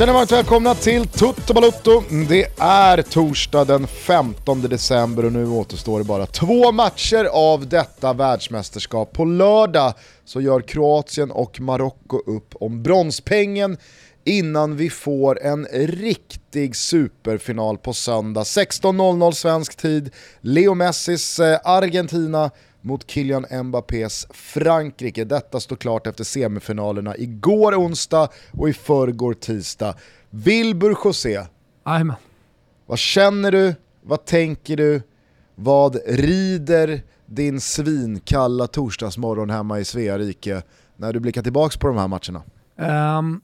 Känner varmt välkomna till Tutto Balutto. Det är torsdag den 15 december och nu återstår det bara två matcher av detta världsmästerskap. På lördag så gör Kroatien och Marocko upp om bronspengen innan vi får en riktig superfinal på söndag. 16.00 svensk tid, Leo Messis eh, Argentina mot Kylian Mbappés Frankrike. Detta står klart efter semifinalerna igår onsdag och i förrgår tisdag. Wilbur José, Jajamän. vad känner du, vad tänker du, vad rider din svinkalla torsdagsmorgon hemma i Svea rike när du blickar tillbaka på de här matcherna? Um,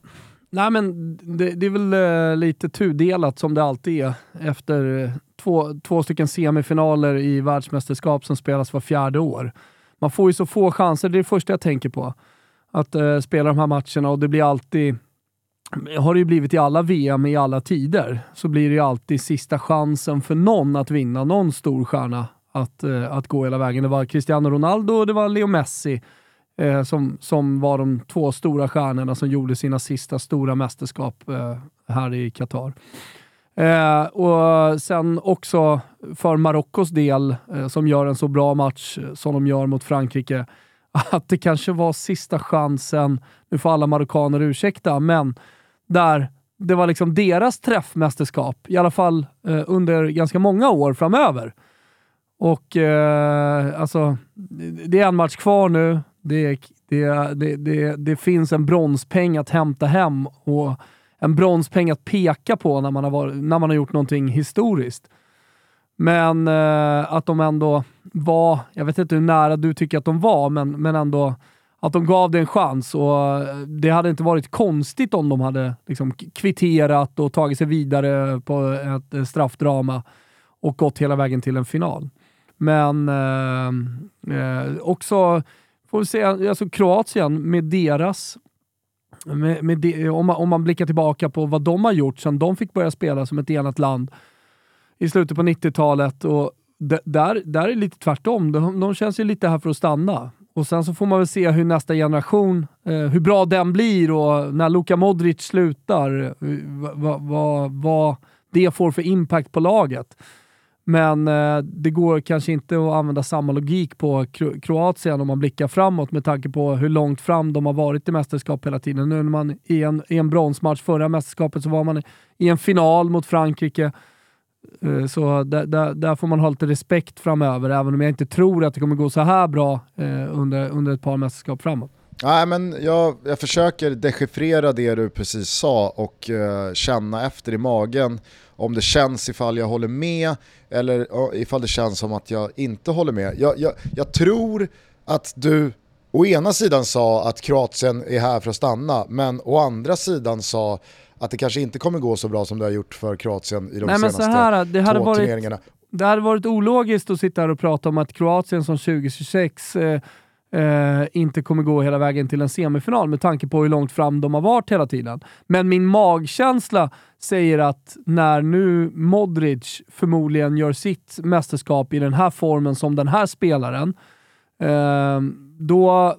nej men det, det är väl uh, lite tudelat som det alltid är efter uh, två, två stycken semifinaler i världsmästerskap som spelas var fjärde år. Man får ju så få chanser, det är det första jag tänker på. Att uh, spela de här matcherna och det blir alltid, har det ju blivit i alla VM i alla tider, så blir det ju alltid sista chansen för någon att vinna, någon stor stjärna att, att gå hela vägen. Det var Cristiano Ronaldo och det var Leo Messi eh, som, som var de två stora stjärnorna som gjorde sina sista stora mästerskap eh, här i Qatar. Eh, och sen också för Marockos del, eh, som gör en så bra match eh, som de gör mot Frankrike, att det kanske var sista chansen, nu får alla marockaner ursäkta, men där det var liksom deras träffmästerskap, i alla fall eh, under ganska många år framöver. Och eh, alltså, det är en match kvar nu. Det, det, det, det, finns en bronspeng att hämta hem och en bronspeng att peka på när man har, varit, när man har gjort någonting historiskt. Men eh, att de ändå var, jag vet inte hur nära du tycker att de var, men, men ändå att de gav det en chans och eh, det hade inte varit konstigt om de hade liksom kvitterat och tagit sig vidare på ett eh, straffdrama och gått hela vägen till en final. Men eh, eh, också, får vi se, alltså Kroatien med deras med, med de, om, man, om man blickar tillbaka på vad de har gjort sedan de fick börja spela som ett enat land i slutet på 90-talet. Och där, där är det lite tvärtom. De, de känns ju lite här för att stanna. Och sen så får man väl se hur nästa generation, eh, hur bra den blir och när Luka Modric slutar, vad va, va det får för impact på laget. Men eh, det går kanske inte att använda samma logik på Kro Kroatien om man blickar framåt med tanke på hur långt fram de har varit i mästerskap hela tiden. Nu när man i en, i en bronsmatch förra mästerskapet så var man i en final mot Frankrike. Eh, så där, där, där, får man ha lite respekt framöver, även om jag inte tror att det kommer gå så här bra eh, under, under ett par mästerskap framåt. Nej, men jag, jag försöker dechiffrera det du precis sa och eh, känna efter i magen om det känns ifall jag håller med eller ifall det känns som att jag inte håller med. Jag, jag, jag tror att du å ena sidan sa att Kroatien är här för att stanna, men å andra sidan sa att det kanske inte kommer gå så bra som det har gjort för Kroatien i de Nej, senaste här, det hade två varit, turneringarna. Det hade varit ologiskt att sitta här och prata om att Kroatien som 2026 eh, eh, inte kommer gå hela vägen till en semifinal med tanke på hur långt fram de har varit hela tiden. Men min magkänsla säger att när nu Modric förmodligen gör sitt mästerskap i den här formen som den här spelaren, eh, då,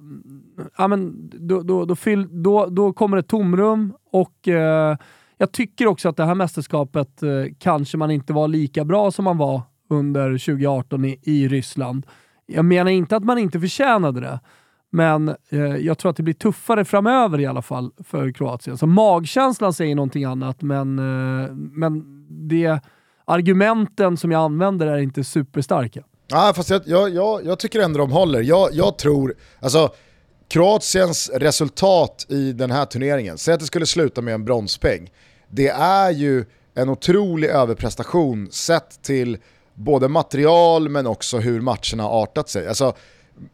ja, men, då, då, då, fyll, då, då kommer ett tomrum och eh, jag tycker också att det här mästerskapet eh, kanske man inte var lika bra som man var under 2018 i, i Ryssland. Jag menar inte att man inte förtjänade det, men eh, jag tror att det blir tuffare framöver i alla fall för Kroatien. Så magkänslan säger någonting annat, men, eh, men det, argumenten som jag använder är inte superstarka. Ja, fast jag, jag, jag, jag tycker ändå de håller. Jag, jag tror, alltså Kroatiens resultat i den här turneringen, säg att det skulle sluta med en bronspeng, det är ju en otrolig överprestation sett till både material men också hur matcherna har artat sig. Alltså,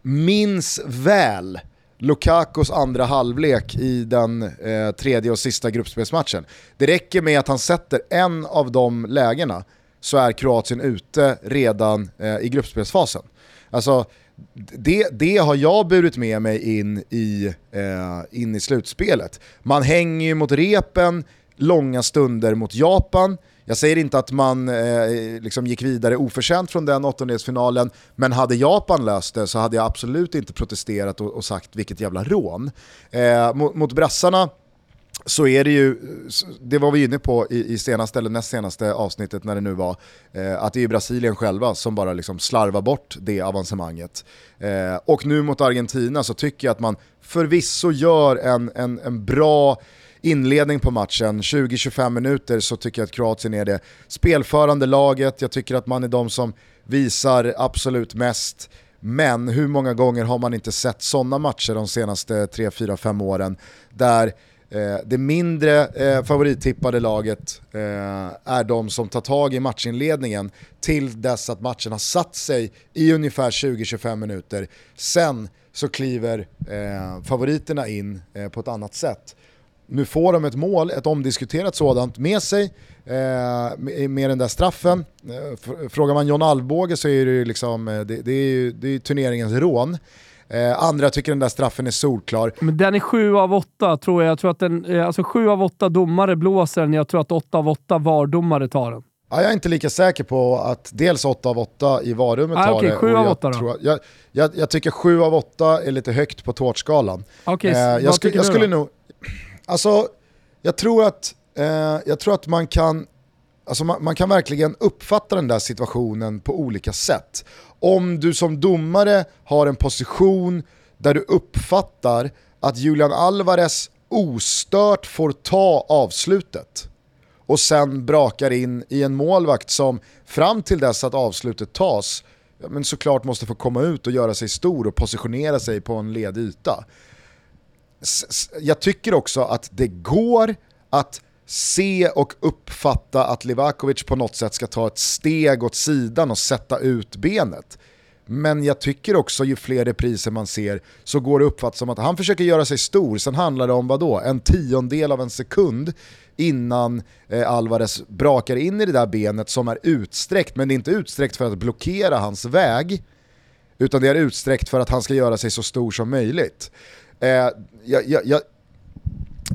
minns väl Lukakos andra halvlek i den eh, tredje och sista gruppspelsmatchen. Det räcker med att han sätter en av de lägena så är Kroatien ute redan eh, i gruppspelsfasen. Alltså, det, det har jag burit med mig in i, eh, in i slutspelet. Man hänger ju mot repen långa stunder mot Japan, jag säger inte att man eh, liksom gick vidare oförtjänt från den åttondelsfinalen, men hade Japan löst det så hade jag absolut inte protesterat och, och sagt vilket jävla rån. Eh, mot, mot brassarna så är det ju, det var vi inne på i, i senaste eller näst senaste avsnittet när det nu var, eh, att det är Brasilien själva som bara liksom slarvar bort det avancemanget. Eh, och nu mot Argentina så tycker jag att man förvisso gör en, en, en bra inledning på matchen, 20-25 minuter så tycker jag att Kroatien är det spelförande laget, jag tycker att man är de som visar absolut mest. Men hur många gånger har man inte sett sådana matcher de senaste 3-4-5 åren där eh, det mindre eh, favorittippade laget eh, är de som tar tag i matchinledningen till dess att matchen har satt sig i ungefär 20-25 minuter. Sen så kliver eh, favoriterna in eh, på ett annat sätt. Nu får de ett mål, ett omdiskuterat sådant, med sig eh, med den där straffen. Eh, frågar man John Alvbåge så är det, liksom, eh, det, det är ju det är turneringens rån. Eh, andra tycker den där straffen är solklar. Men den är 7 av 8 tror jag. Jag tror att den, eh, alltså 7 av 8 domare blåser den, jag tror att 8 av 8 VAR-domare tar den. Ja, jag är inte lika säker på att dels 8 av 8 i varummet ah, tar okay, det. 7 av 8 då? Jag, jag, jag, tycker 7 av 8 är lite högt på tårtskalan. Okay, eh, jag, sku, jag skulle nog... Alltså, jag tror att, eh, jag tror att man kan Alltså man, man, kan verkligen uppfatta den där situationen på olika sätt. Om du som domare har en position där du uppfattar att Julian Alvarez ostört får ta avslutet och sen brakar in i en målvakt som fram till dess att avslutet tas ja, men såklart måste få komma ut och göra sig stor och positionera sig på en ledig yta. Jag tycker också att det går att se och uppfatta att Livakovic på något sätt ska ta ett steg åt sidan och sätta ut benet. Men jag tycker också ju fler repriser man ser så går det uppfattat som att han försöker göra sig stor, sen handlar det om vad då? En tiondel av en sekund innan eh, Alvarez brakar in i det där benet som är utsträckt, men det är inte utsträckt för att blockera hans väg, utan det är utsträckt för att han ska göra sig så stor som möjligt. Eh, jag, jag, jag,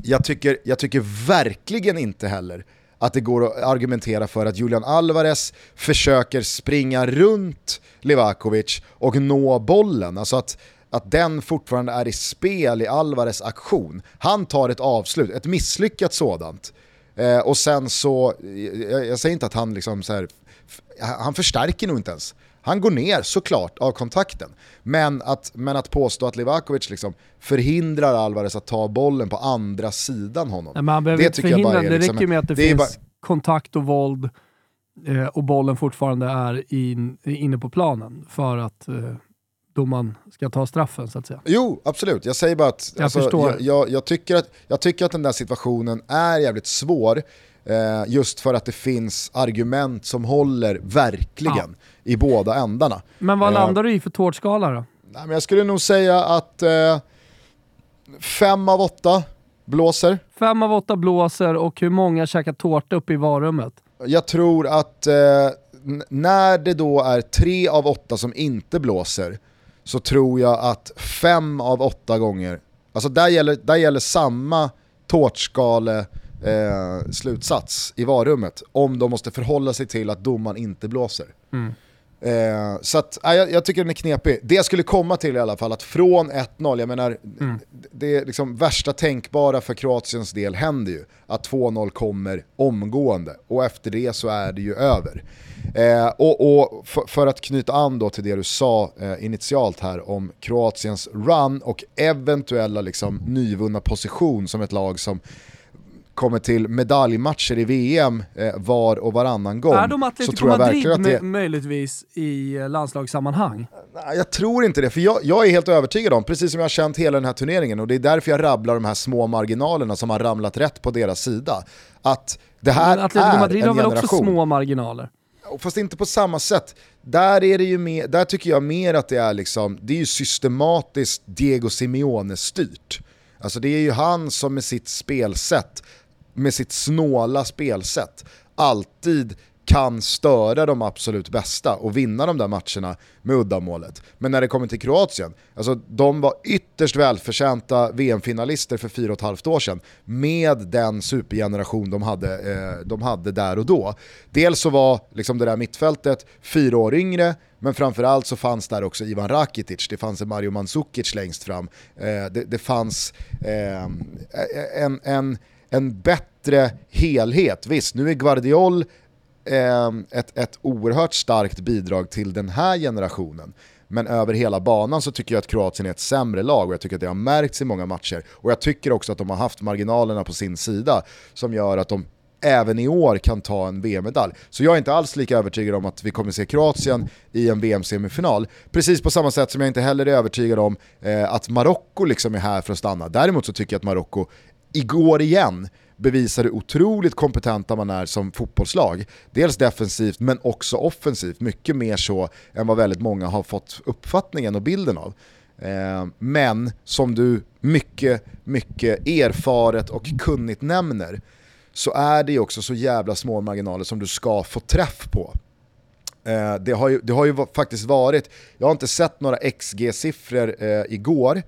jag, tycker, jag tycker verkligen inte heller att det går att argumentera för att Julian Alvarez försöker springa runt Livakovic och nå bollen. Alltså att, att den fortfarande är i spel i Alvarez aktion. Han tar ett avslut, ett misslyckat sådant. Eh, och sen så, jag, jag, säger inte att han liksom så här, han förstärker nog inte ens. Han går ner såklart av kontakten. Men att, men att påstå att Livakovic liksom förhindrar Alvarez att ta bollen på andra sidan honom. Nej, men han behöver det inte förhindra, det liksom, räcker med att det, det finns bara... kontakt och våld eh, och bollen fortfarande är in, inne på planen för att eh, domaren ska ta straffen så att säga. Jo, absolut. Jag säger bara att jag, alltså, jag, jag, jag, tycker att jag tycker att den där situationen är jävligt svår eh, just för att det finns argument som håller verkligen ja. I båda ändarna. Men vad eh, landar du i för tårtskala då? Nej, men jag skulle nog säga att eh, fem av åtta blåser. Fem av åtta blåser och hur många käkar tårta uppe i varummet? Jag tror att eh, när det då är tre av åtta som inte blåser så tror jag att fem av åtta gånger, alltså där gäller, där gäller samma tårtskale eh, slutsats i varummet om de måste förhålla sig till att domaren inte blåser. Mm. Eh, så att, äh, jag, jag, tycker den är knepig. Det jag skulle komma till i alla fall, att från 1-0, jag menar, mm. det är liksom värsta tänkbara för Kroatiens del händer ju. Att 2-0 kommer omgående och efter det så är det ju över. Eh, och, och för, för, att knyta an då till det du sa eh, initialt här om Kroatiens run och eventuella liksom, nyvunna position som ett lag som kommer till medaljmatcher i VM eh, var och varannan gång. Är de Atletico Madrid att det... möjligtvis i eh, landslagssammanhang? Nej, jag tror inte det, för jag, jag, är helt övertygad om, precis som jag har känt hela den här turneringen, och det är därför jag rabblar de här små marginalerna som har ramlat rätt på deras sida, att det här Men Atletico är Madrid en har väl också små marginaler? Fast inte på samma sätt. Där, är det ju mer, där tycker jag mer att det är, liksom, det är ju systematiskt Diego Simeone-styrt. Alltså det är ju han som med sitt spelsätt med sitt snåla spelsätt alltid kan störa de absolut bästa och vinna de där matcherna med uddamålet. Men när det kommer till Kroatien, alltså de var ytterst välförtjänta VM-finalister för fyra och ett halvt år sedan med den supergeneration de hade, eh, de hade där och då. Dels så var liksom det där mittfältet fyra år yngre, men framförallt så fanns där också Ivan Rakitic, det fanns en Mario Mandzukic längst fram, eh, det, det, fanns eh, en, en, en bättre helhet. Visst, nu är Guardiol eh, ett, ett oerhört starkt bidrag till den här generationen. Men över hela banan så tycker jag att Kroatien är ett sämre lag och jag tycker att det har märkts i många matcher. Och jag tycker också att de har haft marginalerna på sin sida som gör att de även i år kan ta en VM-medalj. Så jag är inte alls lika övertygad om att vi kommer se Kroatien i en VM-semifinal. Precis på samma sätt som jag inte heller är övertygad om eh, att Marocko liksom är här för att stanna. Däremot så tycker jag att Marocko igår igen bevisar hur otroligt kompetenta man är som fotbollslag. Dels defensivt men också offensivt, mycket mer så än vad väldigt många har fått uppfattningen och bilden av. Eh, men som du mycket, mycket erfaret och kunnigt nämner så är det ju också så jävla små marginaler som du ska få träff på. Eh, det, har ju, det har ju faktiskt varit, jag har inte sett några XG-siffror eh, igår,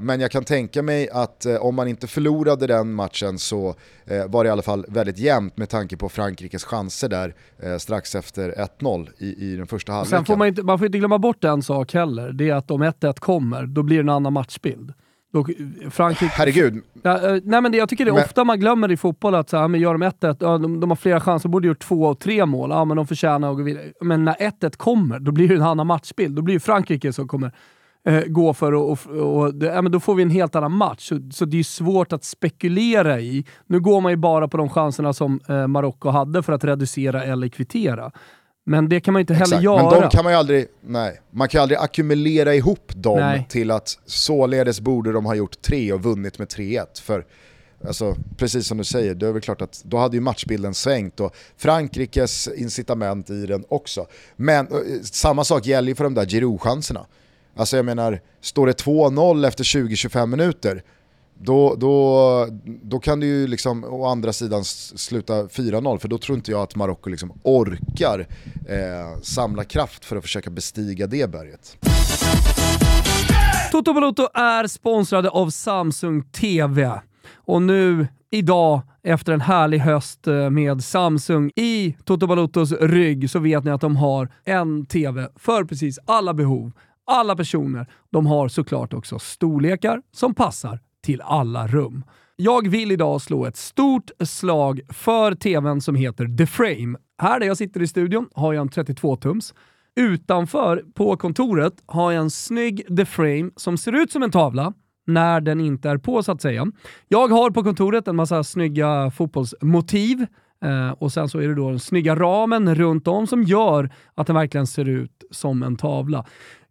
men jag kan tänka mig att eh, om man inte förlorade den matchen så eh, var det i alla fall väldigt jämnt med tanke på Frankrikes chanser där strax efter 1-0 i, i den första halvleken. Sen får man, inte, man får inte glömma bort en sak heller, det är att om 1-1 kommer, då blir det en annan matchbild. Då, Frankrike, Herregud. Ja, nej men det, jag tycker det är men, ofta man glömmer i fotboll att så här, men gör de 1-1, ja, de, de, har flera chanser, de borde gjort två och tre mål, ja, men de förtjänar att gå vidare. Men när 1-1 kommer, då blir det en annan matchbild. Då blir det Frankrike som kommer eh, gå för och, och, och det, ja, men då får vi en helt annan match. Så, så det är svårt att spekulera i. Nu går man ju bara på de chanserna som eh, Marocko hade för att reducera eller kvittera. Men det kan man ju inte heller Exakt. göra. Men de kan man ju aldrig, nej, man kan aldrig ackumulera ihop dem nej. till att således borde de ha gjort tre och vunnit med 3-1. För Alltså, precis som du säger, det är väl klart att då hade ju matchbilden svängt och Frankrikes incitament i den också. Men eh, samma sak gäller ju för de där Giroud-chanserna. Alltså jag menar, står det 2-0 efter 20-25 minuter, då, då, då kan det ju liksom å andra sidan sluta 4-0 för då tror inte jag att Marocko liksom orkar eh, samla kraft för att försöka bestiga det berget. Toto Balotto är sponsrade av Samsung TV. Och nu, idag, efter en härlig höst eh, med Samsung i Toto Balottos rygg så vet ni att de har en TV för precis alla behov alla personer. De har såklart också storlekar som passar till alla rum. Jag vill idag slå ett stort slag för tvn som heter The Frame. Här där jag sitter i studion har jag en 32-tums. Utanför, på kontoret, har jag en snygg The Frame som ser ut som en tavla när den inte är på så att säga. Jag har på kontoret en massa snygga fotbollsmotiv eh, och sen så är det då den snygga ramen runt om som gör att den verkligen ser ut som en tavla.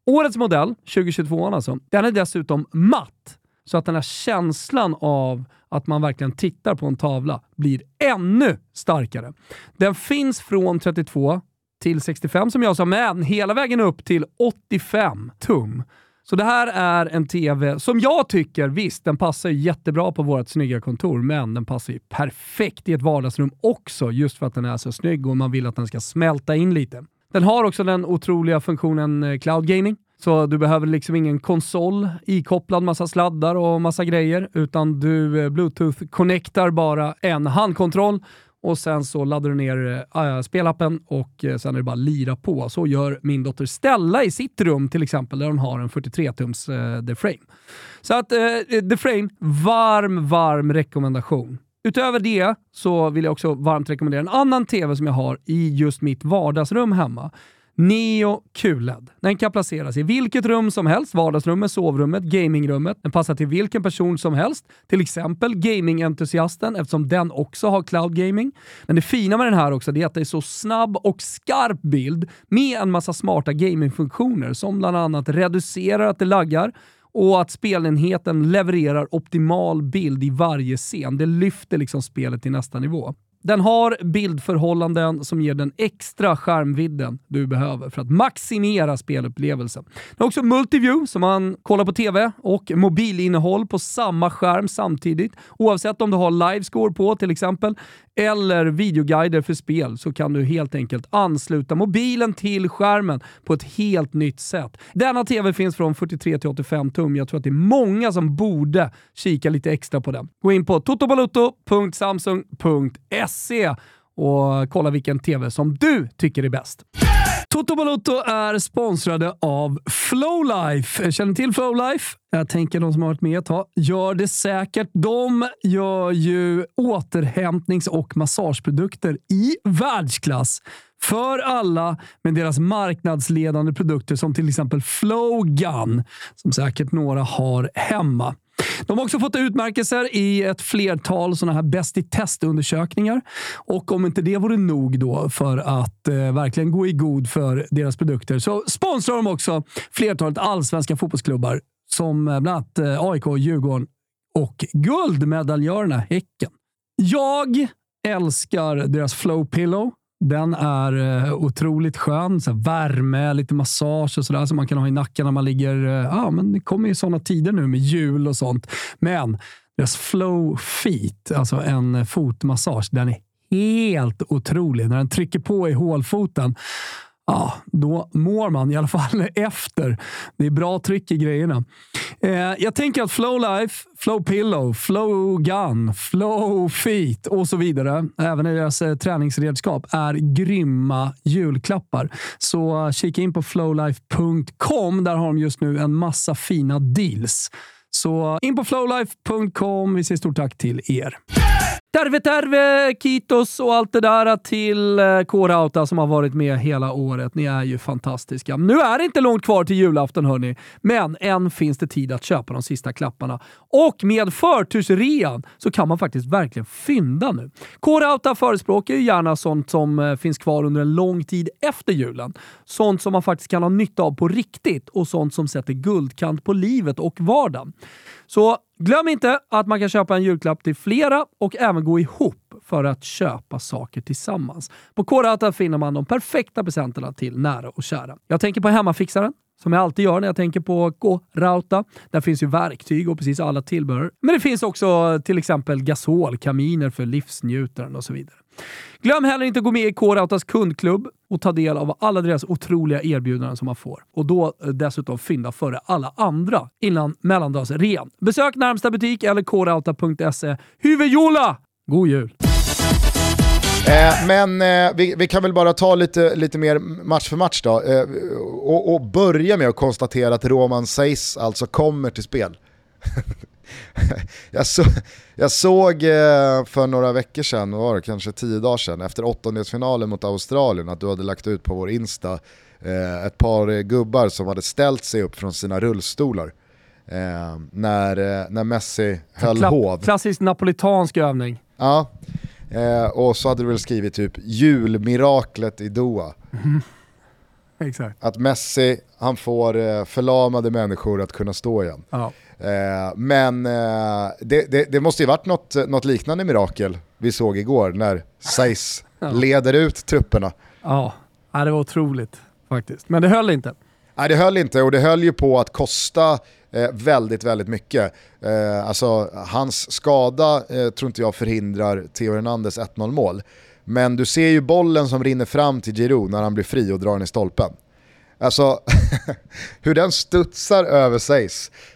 Årets modell, 2022 alltså, den är dessutom matt. Så att den här känslan av att man verkligen tittar på en tavla blir ännu starkare. Den finns från 32 till 65 som jag sa, men hela vägen upp till 85 tum. Så det här är en TV som jag tycker, visst den passar jättebra på vårt snygga kontor, men den passar ju perfekt i ett vardagsrum också, just för att den är så snygg och man vill att den ska smälta in lite. Den har också den otroliga funktionen eh, Cloud Gaming. Så du behöver liksom ingen konsol ikopplad massa sladdar och massa grejer, utan du eh, bluetooth-connectar bara en handkontroll och sen så laddar du ner äh, spelappen och äh, sen är det bara att lira på. Så gör min dotter Stella i sitt rum till exempel, där hon har en 43-tums äh, The Frame. Så att The Frame, varm, varm rekommendation. Utöver det så vill jag också varmt rekommendera en annan TV som jag har i just mitt vardagsrum hemma. Neo QLED. Den kan placeras i vilket rum som helst, vardagsrummet, sovrummet, gamingrummet. Den passar till vilken person som helst, till exempel gamingentusiasten eftersom den också har cloud gaming. Men det fina med den här också är att det är så snabb och skarp bild med en massa smarta gamingfunktioner som bland annat reducerar att det laggar, och att spelenheten levererar optimal bild i varje scen. Det lyfter liksom spelet till nästa nivå. Den har bildförhållanden som ger den extra skärmvidden du behöver för att maximera spelupplevelsen. Den har också multiview, så man kollar på TV och mobilinnehåll på samma skärm samtidigt. Oavsett om du har livescore på till exempel, eller videoguider för spel så kan du helt enkelt ansluta mobilen till skärmen på ett helt nytt sätt. Denna TV finns från 43 till 85 tum. Jag tror att det är många som borde kika lite extra på den. Gå in på totobalutto.samsung.se och kolla vilken TV som du tycker är bäst. Toto Balotto är sponsrade av Flowlife. Känner till Flowlife? Jag tänker de som har varit med ett tag gör det säkert. De gör ju återhämtnings och massageprodukter i världsklass för alla med deras marknadsledande produkter som till exempel Flowgun, som säkert några har hemma. De har också fått utmärkelser i ett flertal sådana här bäst i testundersökningar. Och om inte det vore nog då för att eh, verkligen gå i god för deras produkter så sponsrar de också flertalet allsvenska fotbollsklubbar som eh, bland annat eh, AIK, Djurgården och guldmedaljörerna Häcken. Jag älskar deras Flow Pillow. Den är eh, otroligt skön. Så värme, lite massage och sådär som man kan ha i nacken när man ligger... Eh, ja, men det kommer ju sådana tider nu med jul och sånt. Men deras Flow Feet, alltså en fotmassage, den är helt otrolig. När den trycker på i hålfoten ja, då mår man i alla fall efter. Det är bra tryck i grejerna. Eh, jag tänker att Flowlife, Flow Pillow, Flow Gun, Flow Feet och så vidare, även i deras eh, träningsredskap, är grymma julklappar. Så eh, kika in på flowlife.com. Där har de just nu en massa fina deals. Så in på flowlife.com. Vi säger stort tack till er. Terve terve, Kitos och allt det där till Kårauta K-Rauta som har varit med hela året. Ni är ju fantastiska. Nu är det inte långt kvar till julafton hörni, men än finns det tid att köpa de sista klapparna. Och med förtursrean så kan man faktiskt verkligen fynda nu. K-Rauta förespråkar ju gärna sånt som eh, finns kvar under en lång tid efter julen. Sånt som man faktiskt kan ha nytta av på riktigt och sånt som sätter guldkant på livet och vardagen. Så glöm inte att man kan köpa en julklapp till flera och även gå ihop för att köpa saker tillsammans. På K-Rauta finner man de perfekta presenterna till nära och kära. Jag tänker på hemmafixaren som jag alltid gör när jag tänker på K-Rauta. Där finns ju verktyg och precis alla tillbehör. Men det finns också till exempel gasolkaminer för livsnjutaren och så vidare. Glöm heller inte att gå med i K-Rautas kundklubb och ta del av alla deras otroliga erbjudanden som man får. Och då eh, dessutom fynda före alla andra innan mellandagsrean. Besök närmsta butik eller krauta.se. Huvudjola! God jul! Eh, men eh, vi, vi, kan väl bara ta lite, lite mer match för match då. Eh, och, och, börja med att konstatera att Roman Seis alltså kommer till spel. jag, så, jag, såg eh, för några veckor sedan, var det kanske tio dagar sedan, efter åttondelsfinalen mot Australien, att du hade lagt ut på vår Insta eh, ett par gubbar som hade ställt sig upp från sina rullstolar. Eh, när, när Messi höll Kla hov. Klassisk napolitansk övning. Ja, och så hade du väl skrivit typ julmiraklet i Doha. Mm. Exakt. Att Messi, han får förlamade människor att kunna stå igen. Ja. Eh, men eh, det, det, det, måste ju varit något, något liknande mirakel vi såg igår när ja. leder ut trupperna. Ja. ja, det var otroligt faktiskt. Men det höll inte. Nej det höll inte och det höll ju på att kosta eh, väldigt, väldigt mycket. Eh, alltså hans skada eh, tror inte jag förhindrar Theo Hernandez 1-0 mål. Men du ser ju bollen som rinner fram till Giroud när han blir fri och drar den i stolpen. Alltså hur den studsar över sig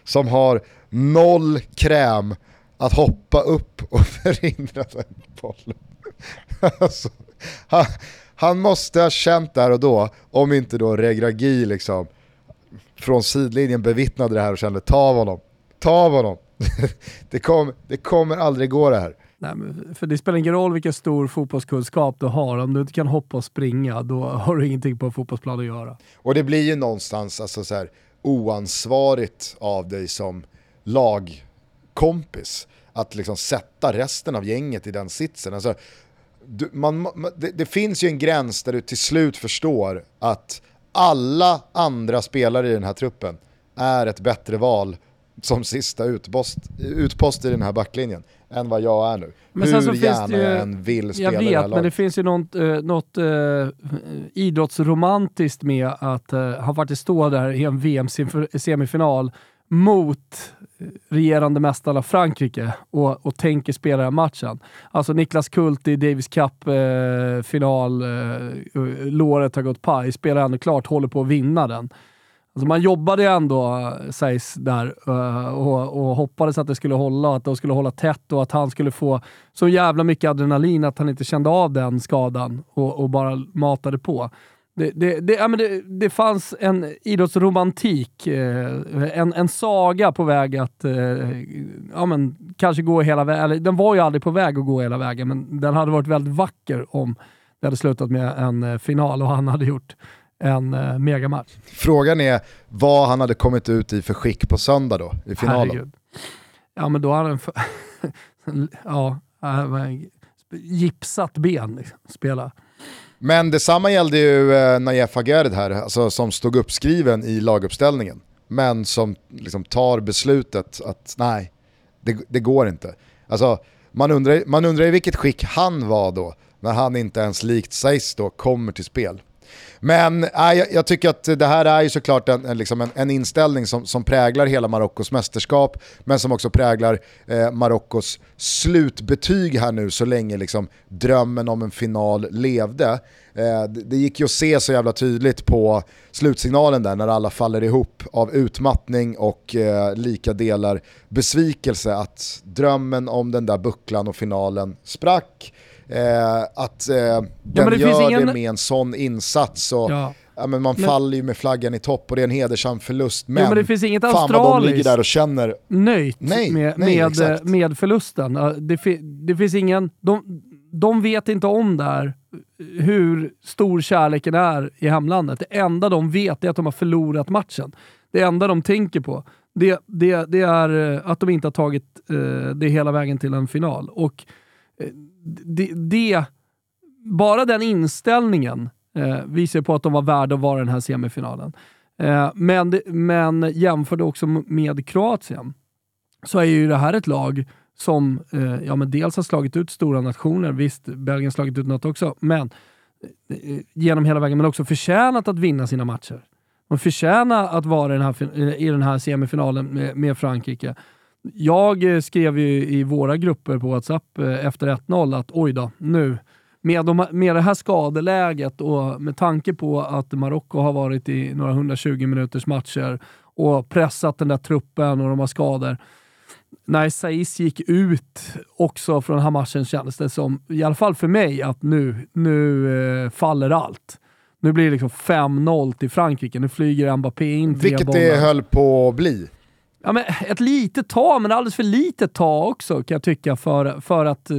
som har noll kräm att hoppa upp och förhindra den bollen. alltså, han, han, måste ha känt där och då, om inte då Regragi liksom från sidlinjen bevittnade det här och kände ta av honom, ta av honom. det, kom, det kommer aldrig gå det här. Nej, för det spelar ingen roll vilken stor fotbollskunskap du har, om du inte kan hoppa och springa då har du ingenting på en fotbollsplan att göra. Och det blir ju någonstans alltså så här, oansvarigt av dig som lagkompis att liksom sätta resten av gänget i den sitsen. Alltså, du, man, det, det, finns ju en gräns där du till slut förstår att alla andra spelare i den här truppen är ett bättre val som sista utpost, utpost i den här backlinjen än vad jag är nu. Men Hur sen så gärna finns det ju, jag än vill spela Jag i det här vet, men laget. det finns ju något, eh, något eh, idrottsromantiskt med att eh, han faktiskt står där i en VM-semifinal mot eh, regerande mästarna Frankrike och, och tänker spela den här matchen. Alltså Niklas Kult i Davis Cup-final, eh, låret har gått paj, spelar ändå klart, håller på att vinna den. Alltså man jobbade ju ändå, eh, sägs där, eh, och, och hoppades att det skulle hålla, att de skulle hålla tätt och att han skulle få så jävla mycket adrenalin att han inte kände av den skadan och, och bara matade på. Det, det, det, ja, men det, det fanns en idrottsromantik, eh, en, en saga på väg att ja, men, kanske gå hela vägen. Den var ju aldrig på väg att gå hela vägen, men den hade varit väldigt vacker om det hade slutat med en final och han hade gjort en eh, megamatch. Frågan är vad han hade kommit ut i för skick på söndag då, i finalen. Herregud. Ja, men då hade han... ja, gipsat ben liksom, spela. Men detsamma gällde ju eh, Najef Agerd här, alltså, som stod uppskriven i laguppställningen. Men som liksom tar beslutet att nej, det, det går inte. Alltså, man undrar, man undrar i vilket skick han var då, när han inte ens likt sägs då kommer till spel. Men äh, jag, jag tycker att det här är ju såklart en, en, liksom en, en inställning som, som präglar hela Marockos mästerskap, men som också präglar eh, Marockos slutbetyg här nu så länge liksom drömmen om en final levde. Eh, det, det gick ju att se så jävla tydligt på slutsignalen där när alla faller ihop av utmattning och eh, lika delar besvikelse att drömmen om den där bucklan och finalen sprack. Eh, att eh, den det finns gör ingen- det med en sån insats och Ja. ja, men man Men- faller ju med flaggan i topp och det är en hedersam förlust. Men, men det finns inget fan vad de ligger där och känner, Nöjt Nej, med, nej, med, exakt. med förlusten. Ja, Det, det finns ingen... De, de vet inte om där hur stor kärleken är i hemlandet. Det enda de vet är att de har förlorat matchen. Det enda de tänker på det, det, det är eh, att de inte har tagit eh, det hela vägen till en final. Och eh, det, det, bara den inställningen eh, visar på att de var värda att vara i den här semifinalen. Eh, men, det, men jämförde också med Kroatien så är ju det här ett lag som eh, ja, men dels har slagit ut stora nationer, visst Belgien har slagit ut något också, men eh, genom hela vägen, men också förtjänat att vinna sina matcher. De förtjänar att vara i den här, i den här semifinalen med, med Frankrike. Jag eh, skrev ju i våra grupper på WhatsApp eh, efter 1-0 att oj då, nu med, de, med det här skadeläget och med tanke på att Marocko har varit i några 120 minuters matcher och pressat den där truppen och de har skador. När Saiz gick ut också från den här matchen kändes det som, i alla fall för mig, att nu, nu eh, faller allt. Nu blir det liksom 5-0 till Frankrike. Nu flyger Mbappé in tre vilket bollar. det höll på att bli. Ja, men ett litet tag, men alldeles för litet tag också kan jag tycka för, för, att, eh,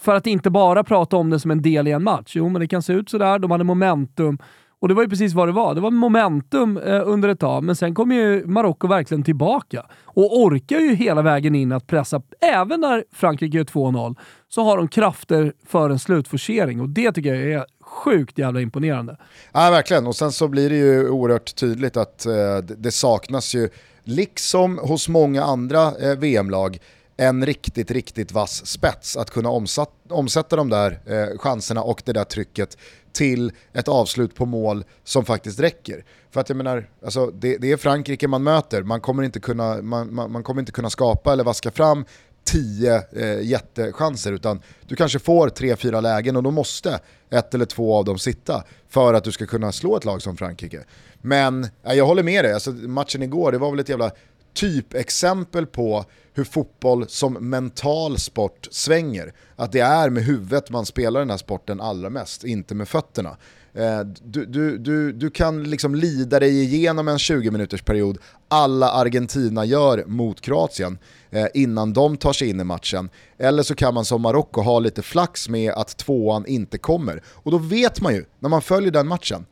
för att inte bara prata om det som en del i en match. Jo, men det kan se ut sådär. De hade momentum. Och det var ju precis vad det var. Det var momentum eh, under ett tag, men sen kom ju Marocko verkligen tillbaka. Och orkar ju hela vägen in att pressa. Även när Frankrike gör 2-0 så har de krafter för en slutforcering och det tycker jag är sjukt jävla imponerande. Ja, verkligen. Och sen så blir det ju oerhört tydligt att eh, det saknas ju, liksom hos många andra eh, VM-lag, en riktigt, riktigt vass spets att kunna omsatt, omsätta de där eh, chanserna och det där trycket till ett avslut på mål som faktiskt räcker. För att jag menar, alltså, det, det är Frankrike man möter, man kommer, inte kunna, man, man, man kommer inte kunna skapa eller vaska fram tio eh, jättechanser utan du kanske får tre, fyra lägen och då måste ett eller två av dem sitta för att du ska kunna slå ett lag som Frankrike. Men eh, jag håller med dig, alltså, matchen igår det var väl ett jävla typexempel på hur fotboll som mental sport svänger. Att det är med huvudet man spelar den här sporten allra mest, inte med fötterna. Eh, du, du, du, du kan liksom lida dig igenom en 20 minuters period alla Argentina gör mot Kroatien eh, innan de tar sig in i matchen. Eller så kan man som Marocko ha lite flax med att tvåan inte kommer. Och då vet man ju, när man följer den matchen,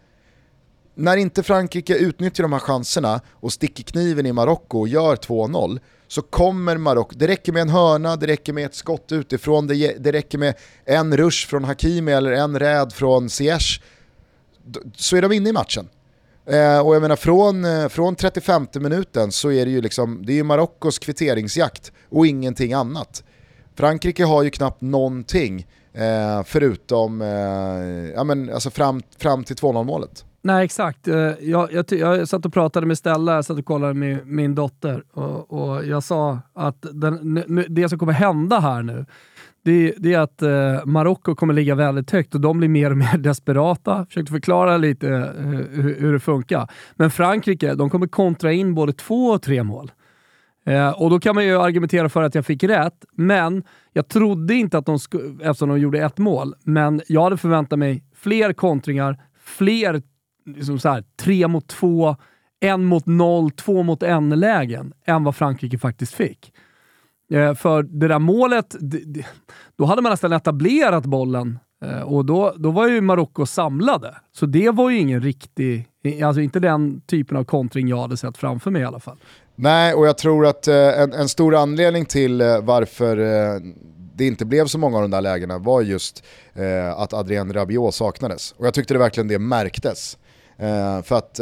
när inte Frankrike utnyttjar de här chanserna och sticker kniven i Marocko och gör 2-0 så kommer Marocko, det räcker med en hörna, det räcker med ett skott utifrån, det, det räcker med en rush från Hakimi eller en räd från Ziyech så är de inne i matchen. Eh, och jag menar från, eh, från 35 minuten så är det ju liksom, det är ju Marockos kvitteringsjakt och ingenting annat. Frankrike har ju knappt någonting eh, förutom eh, ja, men, alltså fram, fram till 2-0 målet. Nej exakt. Eh, jag, jag, jag satt och pratade med Stella, jag satt och kollade med min dotter och, och jag sa att den, det som kommer hända här nu det, det är att eh, Marocko kommer ligga väldigt högt och de blir mer och mer desperata. Försökte förklara lite eh, hur, hur, det funkar. Men Frankrike, de kommer kontra in både två och tre mål. Eh, och då kan man ju argumentera för att jag fick rätt, men jag trodde inte att de skulle, eftersom de gjorde ett mål, men jag hade förväntat mig fler kontringar, fler liksom så här, tre mot två, en mot noll, två mot en lägen än vad Frankrike faktiskt fick. Eh, för det där målet, då hade man nästan etablerat bollen eh, och då, då var ju Marocko samlade. Så det var ju ingen riktig, alltså inte den typen av kontring jag hade sett framför mig i alla fall. Nej, och jag tror att eh, en, en stor anledning till varför det inte blev så många av de där lägena var just att Adrien Rabiot saknades. Och jag tyckte det verkligen det märktes. för att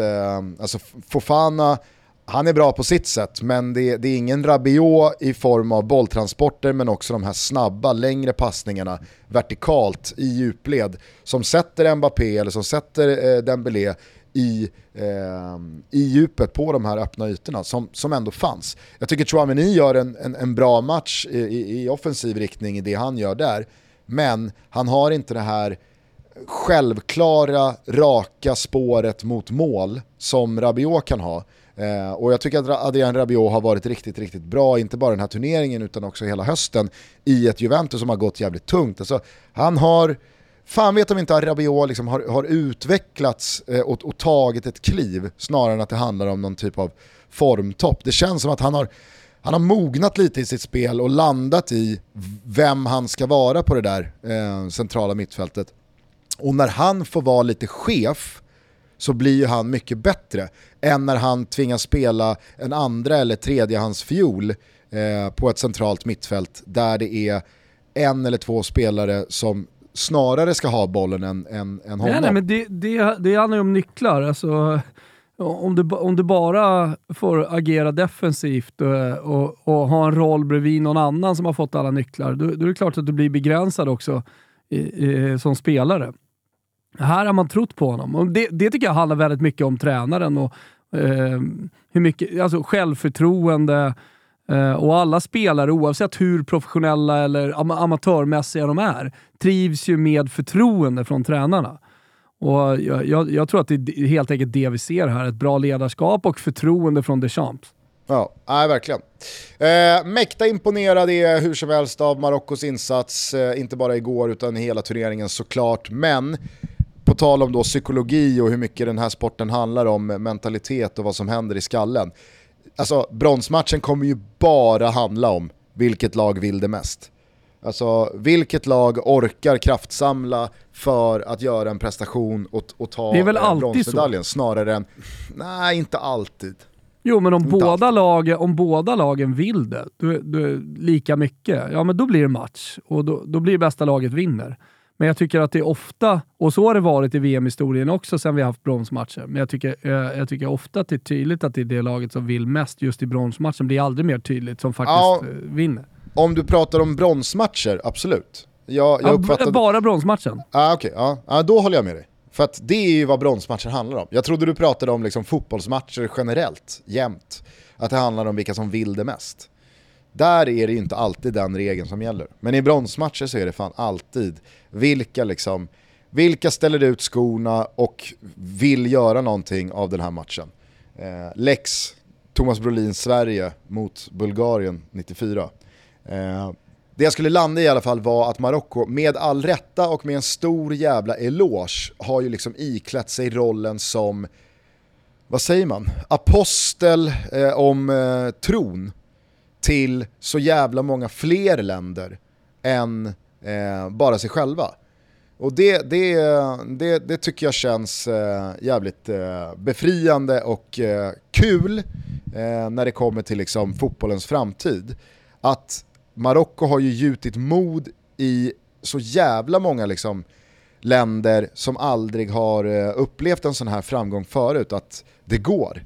alltså Fofana han är bra på sitt sätt, men det, det, är ingen Rabiot i form av bolltransporter men också de här snabba, längre passningarna vertikalt i djupled som sätter Mbappé eller som sätter eh, Dembélé i, eh, i djupet på de här öppna ytorna som, som ändå fanns. Jag tycker Chouameni gör en, en, en bra match i, i, i, offensiv riktning i det han gör där, men han har inte det här självklara, raka spåret mot mål som Rabiot kan ha. Eh, och jag tycker att Adrian Rabiot har varit riktigt, riktigt bra, inte bara den här turneringen utan också hela hösten i ett Juventus som har gått jävligt tungt. Alltså, han har, fan vet om inte Rabiot liksom har, har utvecklats eh, och, och, tagit ett kliv snarare än att det handlar om någon typ av formtopp. Det känns som att han har, han har mognat lite i sitt spel och landat i vem han ska vara på det där eh, centrala mittfältet. Och när han får vara lite chef så blir ju han mycket bättre än när han tvingas spela en andra eller tredjehands fiol eh, på ett centralt mittfält där det är en eller två spelare som snarare ska ha bollen än, än, än honom. Nej, nej men det, det, det handlar ju om nycklar. Alltså, om, du, om du bara får agera defensivt och, eh, och, och, ha en roll bredvid någon annan som har fått alla nycklar, då, då är det klart att du blir begränsad också i, i, som spelare. Här har man trott på honom. Och det, det tycker jag handlar väldigt mycket om tränaren och eh, hur mycket, alltså självförtroende eh, och alla spelare, oavsett hur professionella eller am amatörmässiga de är, trivs ju med förtroende från tränarna. Och jag, jag, jag, tror att det är helt enkelt det vi ser här. Ett bra ledarskap och förtroende från Deschamps. Ja, nej, verkligen. Eh, mäkta imponerad är hur som helst av Marockos insats, eh, inte bara igår utan hela turneringen såklart. Men på tal om då psykologi och hur mycket den här sporten handlar om mentalitet och vad som händer i skallen. Alltså bronsmatchen kommer ju bara handla om vilket lag vill det mest. Alltså vilket lag orkar kraftsamla för att göra en prestation och, och ta det är väl alltid bronsmedaljen så. snarare än, nej inte alltid. Jo men om båda, lagen, om båda lagen vill det, du, du, lika mycket, ja men då blir det match och då, då blir det bästa laget vinner. Men jag tycker att det är ofta, och så har det varit i VM-historien också sen vi haft bronsmatcher, men jag tycker, eh, jag tycker ofta att det är tydligt att det är det laget som vill mest just i bronsmatchen. Det är aldrig mer tydligt som faktiskt ja, eh, vinner. Om du pratar om bronsmatcher, absolut. Jag, jag uppfattade... Bara bronsmatchen. Ah, okay, ja, ah, då håller jag med dig. För att det är ju vad bronsmatcher handlar om. Jag trodde du pratade om liksom fotbollsmatcher generellt, jämt. Att det handlar om vilka som vill det mest. Där är det ju inte alltid den regeln som gäller. Men i bronsmatcher så är det fan alltid vilka liksom, vilka ställer ut skorna och vill göra någonting av den här matchen. Eh, Lex, Thomas Brolin Sverige mot Bulgarien 94. Eh, det jag skulle landa i i alla fall var att Marocko med all rätta och med en stor jävla eloge har ju liksom iklätt sig rollen som, vad säger man, apostel eh, om eh, tron till så jävla många fler länder än eh, bara sig själva. Och det, det, det, det tycker jag känns eh, jävligt eh, befriande och eh, kul eh, när det kommer till liksom, fotbollens framtid. Att Marocko har ju gjutit mod i så jävla många liksom, länder som aldrig har eh, upplevt en sån här framgång förut, att det går.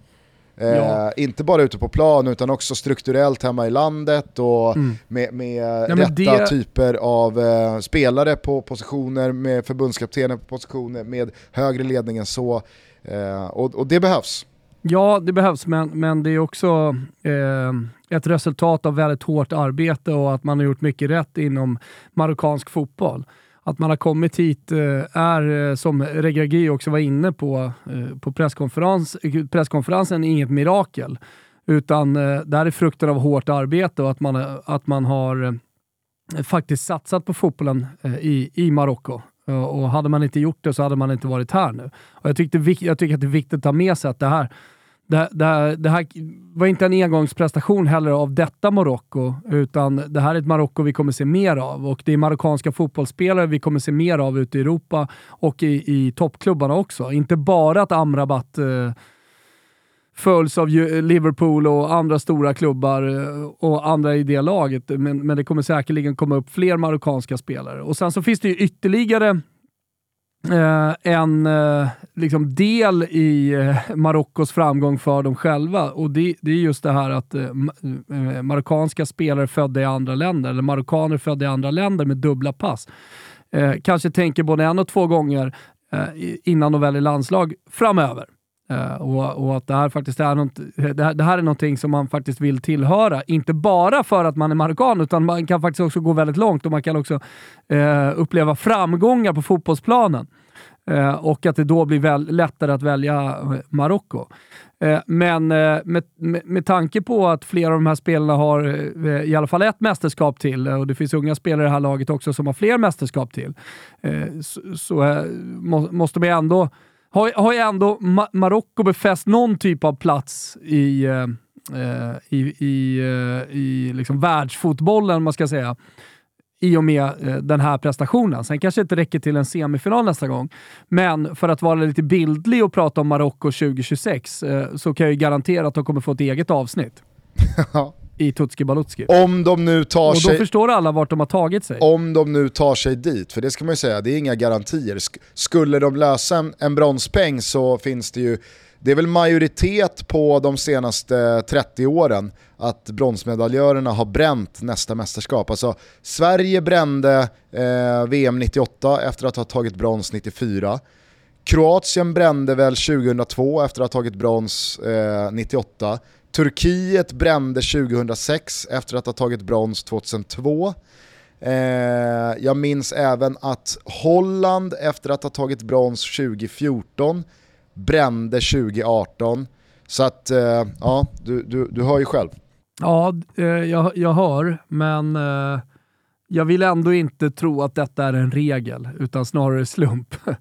Eh, inte bara ute på plan utan också strukturellt hemma i landet och mm. med, med ja, rätta det... typer av eh, spelare på positioner, med förbundskaptener på positioner, med högre ledning än så. Eh, och, och, det behövs. Ja, det behövs, men, men det är också eh, ett resultat av väldigt hårt arbete och att man har gjort mycket rätt inom marockansk fotboll att man har kommit hit eh, är, eh, som Regragui också var inne på eh, på presskonferens, presskonferensen, inget mirakel. Utan det här är frukten av hårt arbete och att man, att man har faktiskt satsat på fotbollen i, i Marocko. Och hade man inte gjort det så hade man inte varit här nu. Och jag, tyckte, jag tycker att det är viktigt att ta med sig att det här det, det, det, här var inte en engångsprestation heller av detta Marocko, utan det här är ett Marocko vi kommer se mer av. Och det är marockanska fotbollsspelare vi kommer se mer av ute i Europa och i, i toppklubbarna också. Inte bara att Amrabat eh, följs av Liverpool och andra stora klubbar eh, och andra i det laget, men, men det kommer säkerligen komma upp fler marockanska spelare. Och sen så finns det ju ytterligare eh, en eh, liksom del i eh, Marockos framgång för dem själva. Och det, det är just det här att eh, eh, marockanska spelare födda i andra länder, eller marockaner födda i andra länder med dubbla pass, eh, kanske tänker både en och två gånger eh, innan de väljer landslag framöver. Uh, och, och, att det här faktiskt är, något, det här, det här, är någonting som man faktiskt vill tillhöra. Inte bara för att man är marockan, utan man kan faktiskt också gå väldigt långt och man kan också uh, uppleva framgångar på fotbollsplanen. Eh, och att det då blir väl, lättare att välja eh, Marocko. Eh, men med, med, med tanke på att flera av de här spelarna har i alla fall ett mästerskap till, och det finns unga spelare i det här laget också som har fler mästerskap till, så, så måste man ändå har, har ju ändå Marocko befäst någon typ av plats i, i, i, i liksom världsfotbollen, man ska säga i och med eh, den här prestationen. Sen kanske det inte räcker till en semifinal nästa gång, men för att vara lite bildlig och prata om Marocko 2026 eh, så kan jag ju garantera att de kommer få ett eget avsnitt. i Tutski Balutski. Om de nu tar och sig... då förstår alla vart de har tagit sig. Om de nu tar sig dit, för det ska man ju säga, det är inga garantier. Skulle de lösa en, en bronspeng så finns det ju, det är väl majoritet på de senaste 30 åren att bronsmedaljörerna har bränt nästa mästerskap. Alltså, Sverige brände eh, VM 98 efter att ha tagit brons 94. Kroatien brände väl 2002 efter att ha tagit brons eh, 98. Turkiet brände 2006 efter att ha tagit brons 2002. Eh, jag minns även att Holland efter att ha tagit brons 2014 brände 2018. Så att, eh, ja, du, du, du hör ju själv. Ja, eh, jag, jag hör, men eh, jag vill ändå inte tro att detta är en regel, utan snarare slump.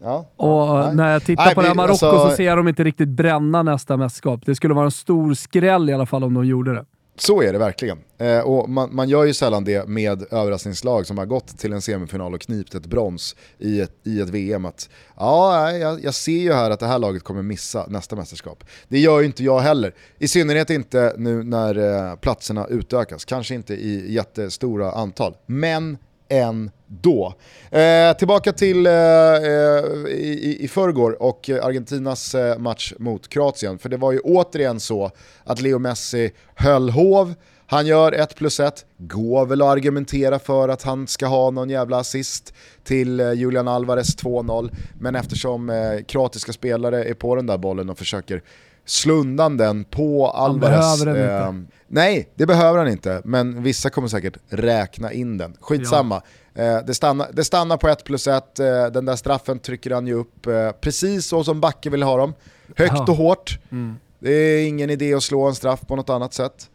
Ja, och nej. när jag tittar nej, på det här Marocko alltså, så ser jag dem inte riktigt bränna nästa mästerskap. Det skulle vara en stor skräll i alla fall om de gjorde det. Så är det verkligen. Eh, och man, man, gör ju sällan det med överraskningslag som har gått till en semifinal och knipt ett brons i ett, i ett VM. Att, ja, jag, jag, ser ju här att det här laget kommer missa nästa mästerskap. Det gör ju inte jag heller. I synnerhet inte nu när eh, platserna utökas. Kanske inte i jättestora antal. Men ändå. Eh, tillbaka till eh, eh, i, i förrgår och Argentinas eh, match mot Kroatien. För det var ju återigen så att Leo Messi höll hov, han gör 1 plus 1, går väl att argumentera för att han ska ha någon jävla assist till eh, Julian Alvarez 2-0. Men eftersom eh, kroatiska spelare är på den där bollen och försöker slå undan den på Alvarez. Han behöver den inte. Nej, det behöver han inte, men vissa kommer säkert räkna in den. Skitsamma. Ja. Eh, det, stannar, det stannar på 1 plus 1, eh, den där straffen trycker han ju upp eh, precis så som Backe vill ha dem. Högt Aha. och hårt. Mm. Det är ingen idé att slå en straff på något annat sätt.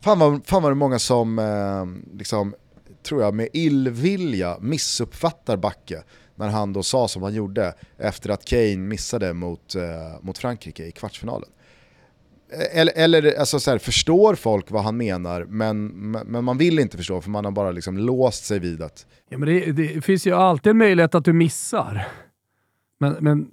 Fan vad, fan vad det många som, eh, liksom, tror jag, med illvilja missuppfattar Backe när han då sa som han gjorde efter att Kane missade mot, eh, mot Frankrike i kvartsfinalen. Eh, eller, eller alltså så här, förstår folk vad han menar, men, men man vill inte förstå för man har bara liksom låst sig vid att... Ja, men det, det finns ju alltid en möjlighet att du missar. Men, men,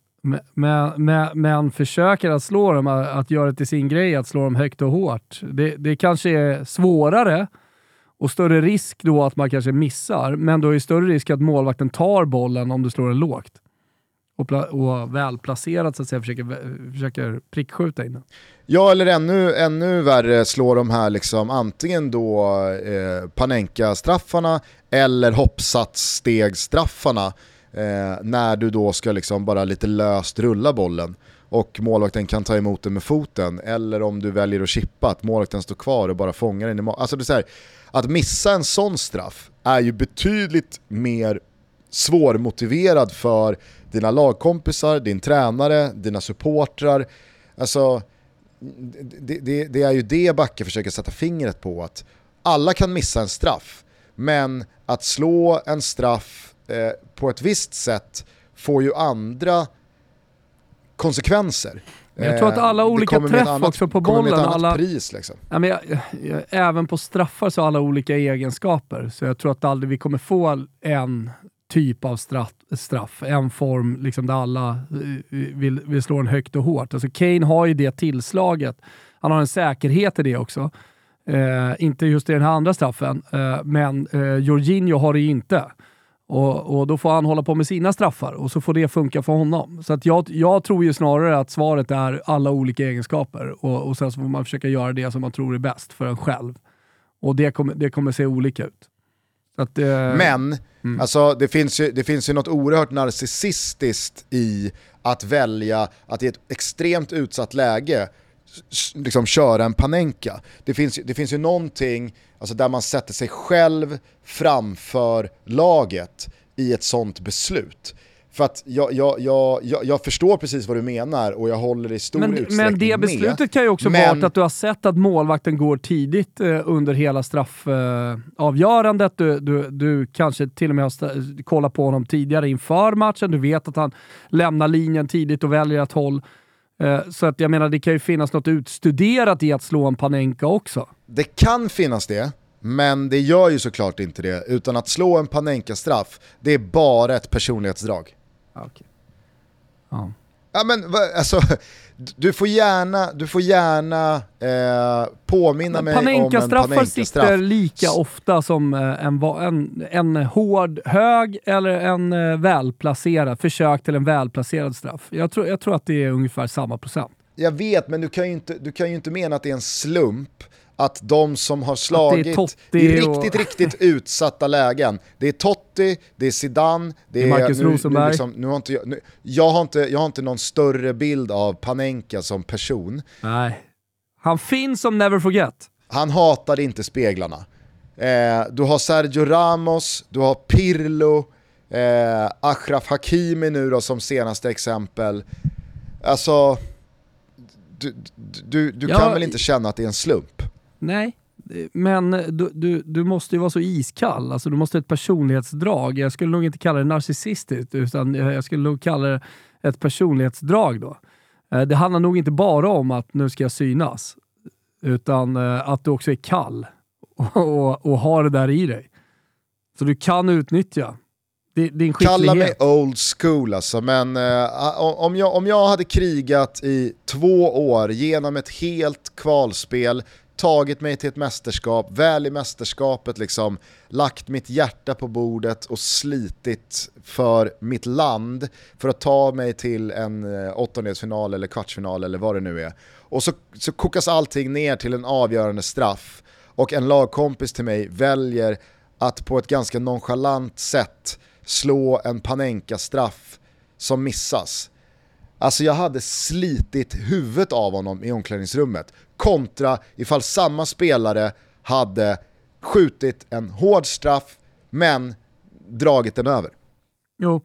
men, men, men försöker att slå dem, att göra det till sin grej, att slå dem högt och hårt. Det, det kanske är svårare och större risk då att man kanske missar, men då är det större risk att målvakten tar bollen om du slår den lågt. Och, och välplacerat så att säga försöker, försöker prickskjuta in den. Ja, eller ännu, ännu värre slår de här liksom antingen då eh, Panenka-straffarna eller hoppsatsstegsstraffarna eh, när du då ska liksom bara lite löst rulla bollen och målvakten kan ta emot den med foten eller om du väljer att chippa, att målvakten står kvar och bara fångar den i Alltså det är så här, att missa en sån straff är ju betydligt mer svårmotiverad för dina lagkompisar, din tränare, dina supportrar. Alltså, det, det, det, är ju det Backe försöker sätta fingret på, att alla kan missa en straff, men att slå en straff eh, på ett visst sätt får ju andra konsekvenser jag tror att alla eh, olika träff annat, också på bollen. Alla, pris liksom. ja, men jag, jag, även på straffar så har alla olika egenskaper. Så jag tror att aldrig vi kommer få en typ av straff, straff en form liksom där alla eh, vill, vill slå den högt och hårt. Alltså Kane har ju det tillslaget. Han har en säkerhet i det också. Eh, inte just i den här andra straffen, eh, men eh, Jorginho har det ju inte. Och, och, Då får han hålla på med sina straffar och så får det funka för honom. Så att jag, jag tror ju snarare att svaret är alla olika egenskaper och, och sen så får man försöka göra det som man tror är bäst för en själv. Och det kommer, det kommer se olika ut. Att, eh, Men, mm. alltså, det, finns ju, det finns ju något oerhört narcissistiskt i att välja att i ett extremt utsatt läge liksom köra en panenka. Det finns, det finns ju någonting alltså där man sätter sig själv framför laget i ett sånt beslut. För att jag, jag, jag, jag, förstår precis vad du menar och jag håller i stor men, utsträckning. Men det beslutet med. kan ju också men... vara att du har sett att målvakten går tidigt eh, under hela straffavgörandet. Eh, du, du, du kanske till och med har kollat på honom tidigare inför matchen. Du vet att han lämnar linjen tidigt och väljer ett håll. Eh, så att jag menar, det kan ju finnas något utstuderat i att slå en Panenka också. Det kan finnas det, men det gör ju såklart inte det. Utan att slå en Panenka-straff, det är bara ett personlighetsdrag. Okay. Ja. Ja men alltså, du får gärna, du får gärna eh, påminna mig om en Panenka-straffar sitter lika ofta som eh, en, en, en hård hög eller en eh, välplacerad, försök till en välplacerad straff. Jag tror, jag tror att det är ungefär samma procent. Jag vet, men du kan ju inte, du kan ju inte mena att det är en slump att de som har slagit i riktigt, och... riktigt utsatta lägen, det är Totti, det är Zidane, det är... Marcus Rosenberg. Nu, liksom, nu har inte jag, nu, jag, har inte, jag har inte någon större bild av Panenka som person. Nej. Han finns som never forget. Han hatade inte speglarna. Eh, du har Sergio Ramos, du har Pirlo, eh, Achraf Hakimi nu då som senaste exempel. Alltså, du, du, du ja, kan väl inte känna att det är en slump? Nej, men du, du, du måste ju vara så iskall. Alltså, du måste ha ett personlighetsdrag. Jag skulle nog inte kalla det narcissistiskt, utan jag skulle nog kalla det ett personlighetsdrag då. Eh, det handlar nog inte bara om att nu ska jag synas, utan eh, att du också är kall och, och, och har det där i dig. Så du kan utnyttja din skicklighet. Kalla mig old school alltså, men eh, om, jag, om jag hade krigat i två år genom ett helt kvalspel, tagit mig till ett mästerskap, väl i mästerskapet liksom, lagt mitt hjärta på bordet och slitit för mitt land för att ta mig till en eh, åttondelsfinal eller kvartsfinal eller vad det nu är. Och så, så kokas allting ner till en avgörande straff och en lagkompis till mig väljer att på ett ganska nonchalant sätt slå en Panenka-straff som missas. Alltså jag hade slitit huvudet av honom i omklädningsrummet kontra ifall samma spelare hade skjutit en hård straff men dragit den över. Jo.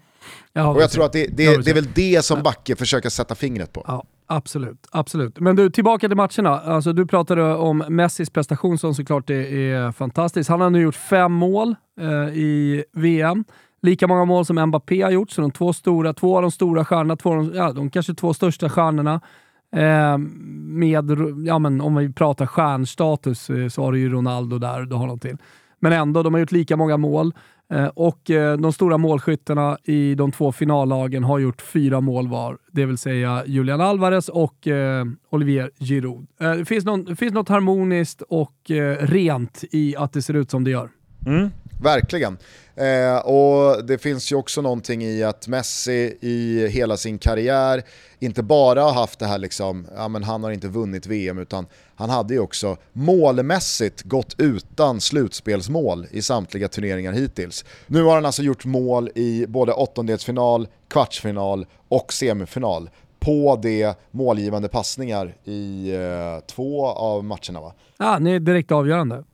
Ja, och jag tror att det, det, det, är väl det som Backe försöker sätta fingret på. Ja, absolut, absolut. Men du, tillbaka till matcherna. Alltså, du pratade om Messis prestation som såklart är, är fantastisk. Han har nu gjort fem mål eh, i VM. Lika många mål som Mbappé har gjort, så de två, stora, två av de stora stjärnorna, två av de, ja, de kanske två största stjärnorna Eh, med, ja men om vi pratar stjärnstatus eh, så har du ju Ronaldo där, du har någon till. Men ändå, de har gjort lika många mål. Eh, och eh, de stora målskyttarna i de två finallagen har gjort fyra mål var, det vill säga Julian Alvarez och eh, Olivier Giroud. Eh, det finns, någon, det finns något harmoniskt och rent i att det ser ut som det gör. Mm, verkligen. Eh, och det finns ju också någonting i att Messi i hela sin karriär inte bara har haft det här liksom, ja men han har inte vunnit VM utan han hade ju också målmässigt gått utan slutspelsmål i samtliga turneringar hittills. Nu har han alltså gjort mål i både åttondelsfinal, kvartsfinal och semifinal på det målgivande passningar i eh, två av matcherna va? Ja, det är direkt avgörande.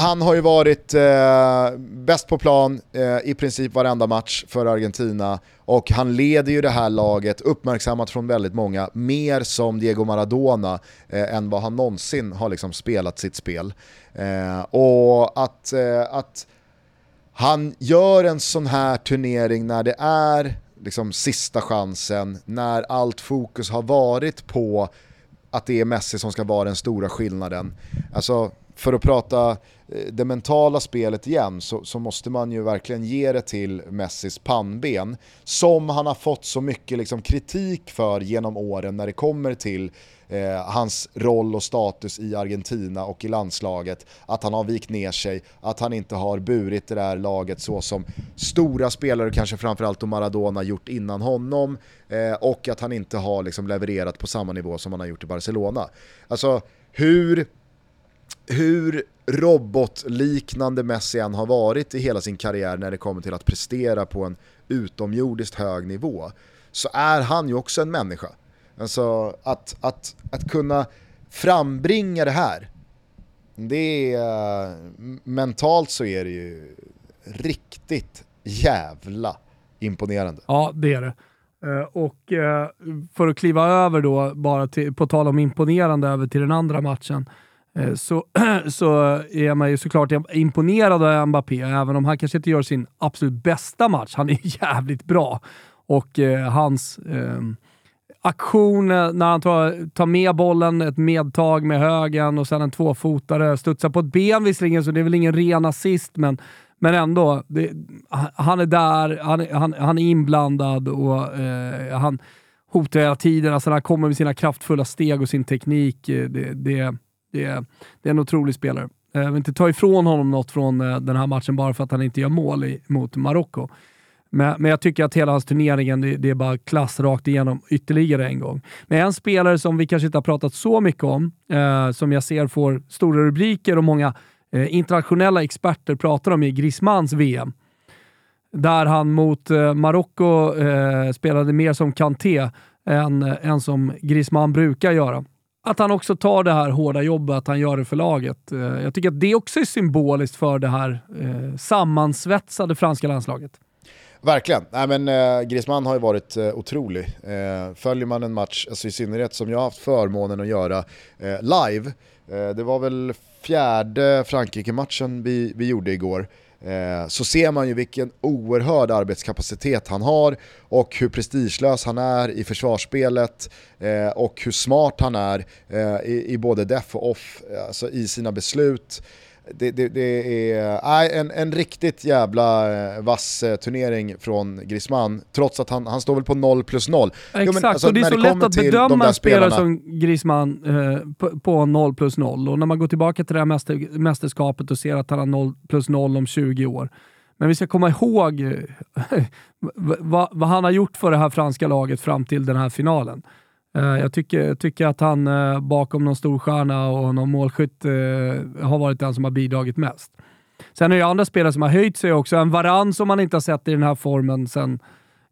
Han har ju varit eh, bäst på plan eh, i princip varenda match för Argentina och han leder ju det här laget, uppmärksammat från väldigt många, mer som Diego Maradona eh, än vad han någonsin har liksom spelat sitt spel. Eh, och att, eh, att han gör en sån här turnering när det är liksom sista chansen, när allt fokus har varit på att det är Messi som ska vara den stora skillnaden. Alltså, för att prata eh, det mentala spelet igen så, så, måste man ju verkligen ge det till Messis pannben som han har fått så mycket liksom kritik för genom åren när det kommer till eh, hans roll och status i Argentina och i landslaget. Att han har vikt ner sig, att han inte har burit det där laget så som stora spelare, kanske framförallt Maradona, gjort innan honom eh, och att han inte har liksom levererat på samma nivå som han har gjort i Barcelona. Alltså hur hur robotliknande Messi än har varit i hela sin karriär när det kommer till att prestera på en utomjordiskt hög nivå så är han ju också en människa. Alltså att, att, att kunna frambringa det här, det är, mentalt så är det ju riktigt jävla imponerande. Ja, det är det. Eh, och eh, för att kliva över då, bara till, på tal om imponerande, över till den andra matchen. Eh, så, så är man ju såklart imponerad av Mbappé, även om han kanske inte gör sin absolut bästa match. Han är jävligt bra. Och eh, hans ehm, eh, aktion när han tar, tar med bollen, ett medtag med högen och sen en tvåfotare, studsar på ett ben visserligen, så det är väl ingen ren assist, men, men ändå. Det, han är där, han, han, han är inblandad och eh, han hotar hela tiden. Alltså, han kommer med sina kraftfulla steg och sin teknik. Eh, det, det det är, det är en otrolig spelare. Eh, jag vill inte ta ifrån honom något från eh, den här matchen bara för att han inte gör mål i, mot Marocko. Men, men, jag tycker att hela hans turneringen, det, det, är bara klass rakt igenom ytterligare en gång. Men en spelare som vi kanske inte har pratat så mycket om, eh, som jag ser får stora rubriker och många eh, internationella experter pratar om i Griezmanns VM. Där han mot eh, Marocko eh, spelade mer som Kanté än, än som Griezmann brukar göra att han också tar det här hårda jobbet, att han gör det för laget. Eh, jag tycker att det också är symboliskt för det här eh, sammansvetsade franska landslaget. Verkligen. Nej, men, eh, Griezmann har ju varit eh, otrolig. Eh, följer man en match, alltså i synnerhet som jag har haft förmånen att göra eh, live, eh, det var väl fjärde Frankrike-matchen vi, vi gjorde igår, Eh, Eh, så ser man ju vilken oerhörd arbetskapacitet han har och hur prestigelös han är i försvarsspelet eh, och hur smart han är eh, i, både def och off, alltså i sina beslut det, det, det är äh, en, en riktigt jävla eh, vass eh, turnering från Griezmann, trots att han, han står väl på 0 plus 0. Exakt, jo, men, alltså, och det är så lätt att bedöma en spelare som Griezmann eh, på, på 0 plus 0. Och när man går tillbaka till det här mäster, mästerskapet och ser att han har 0 plus 0 om 20 år. Men vi ska komma ihåg eh, vad, vad han har gjort för det här franska laget fram till den här finalen. Eh, jag tycker, tycker att han eh, bakom någon storstjärna och någon målskytt eh, har varit den som har bidragit mest. Sen är det andra spelare som har höjt sig också. En Varann som man inte har sett i den här formen sen,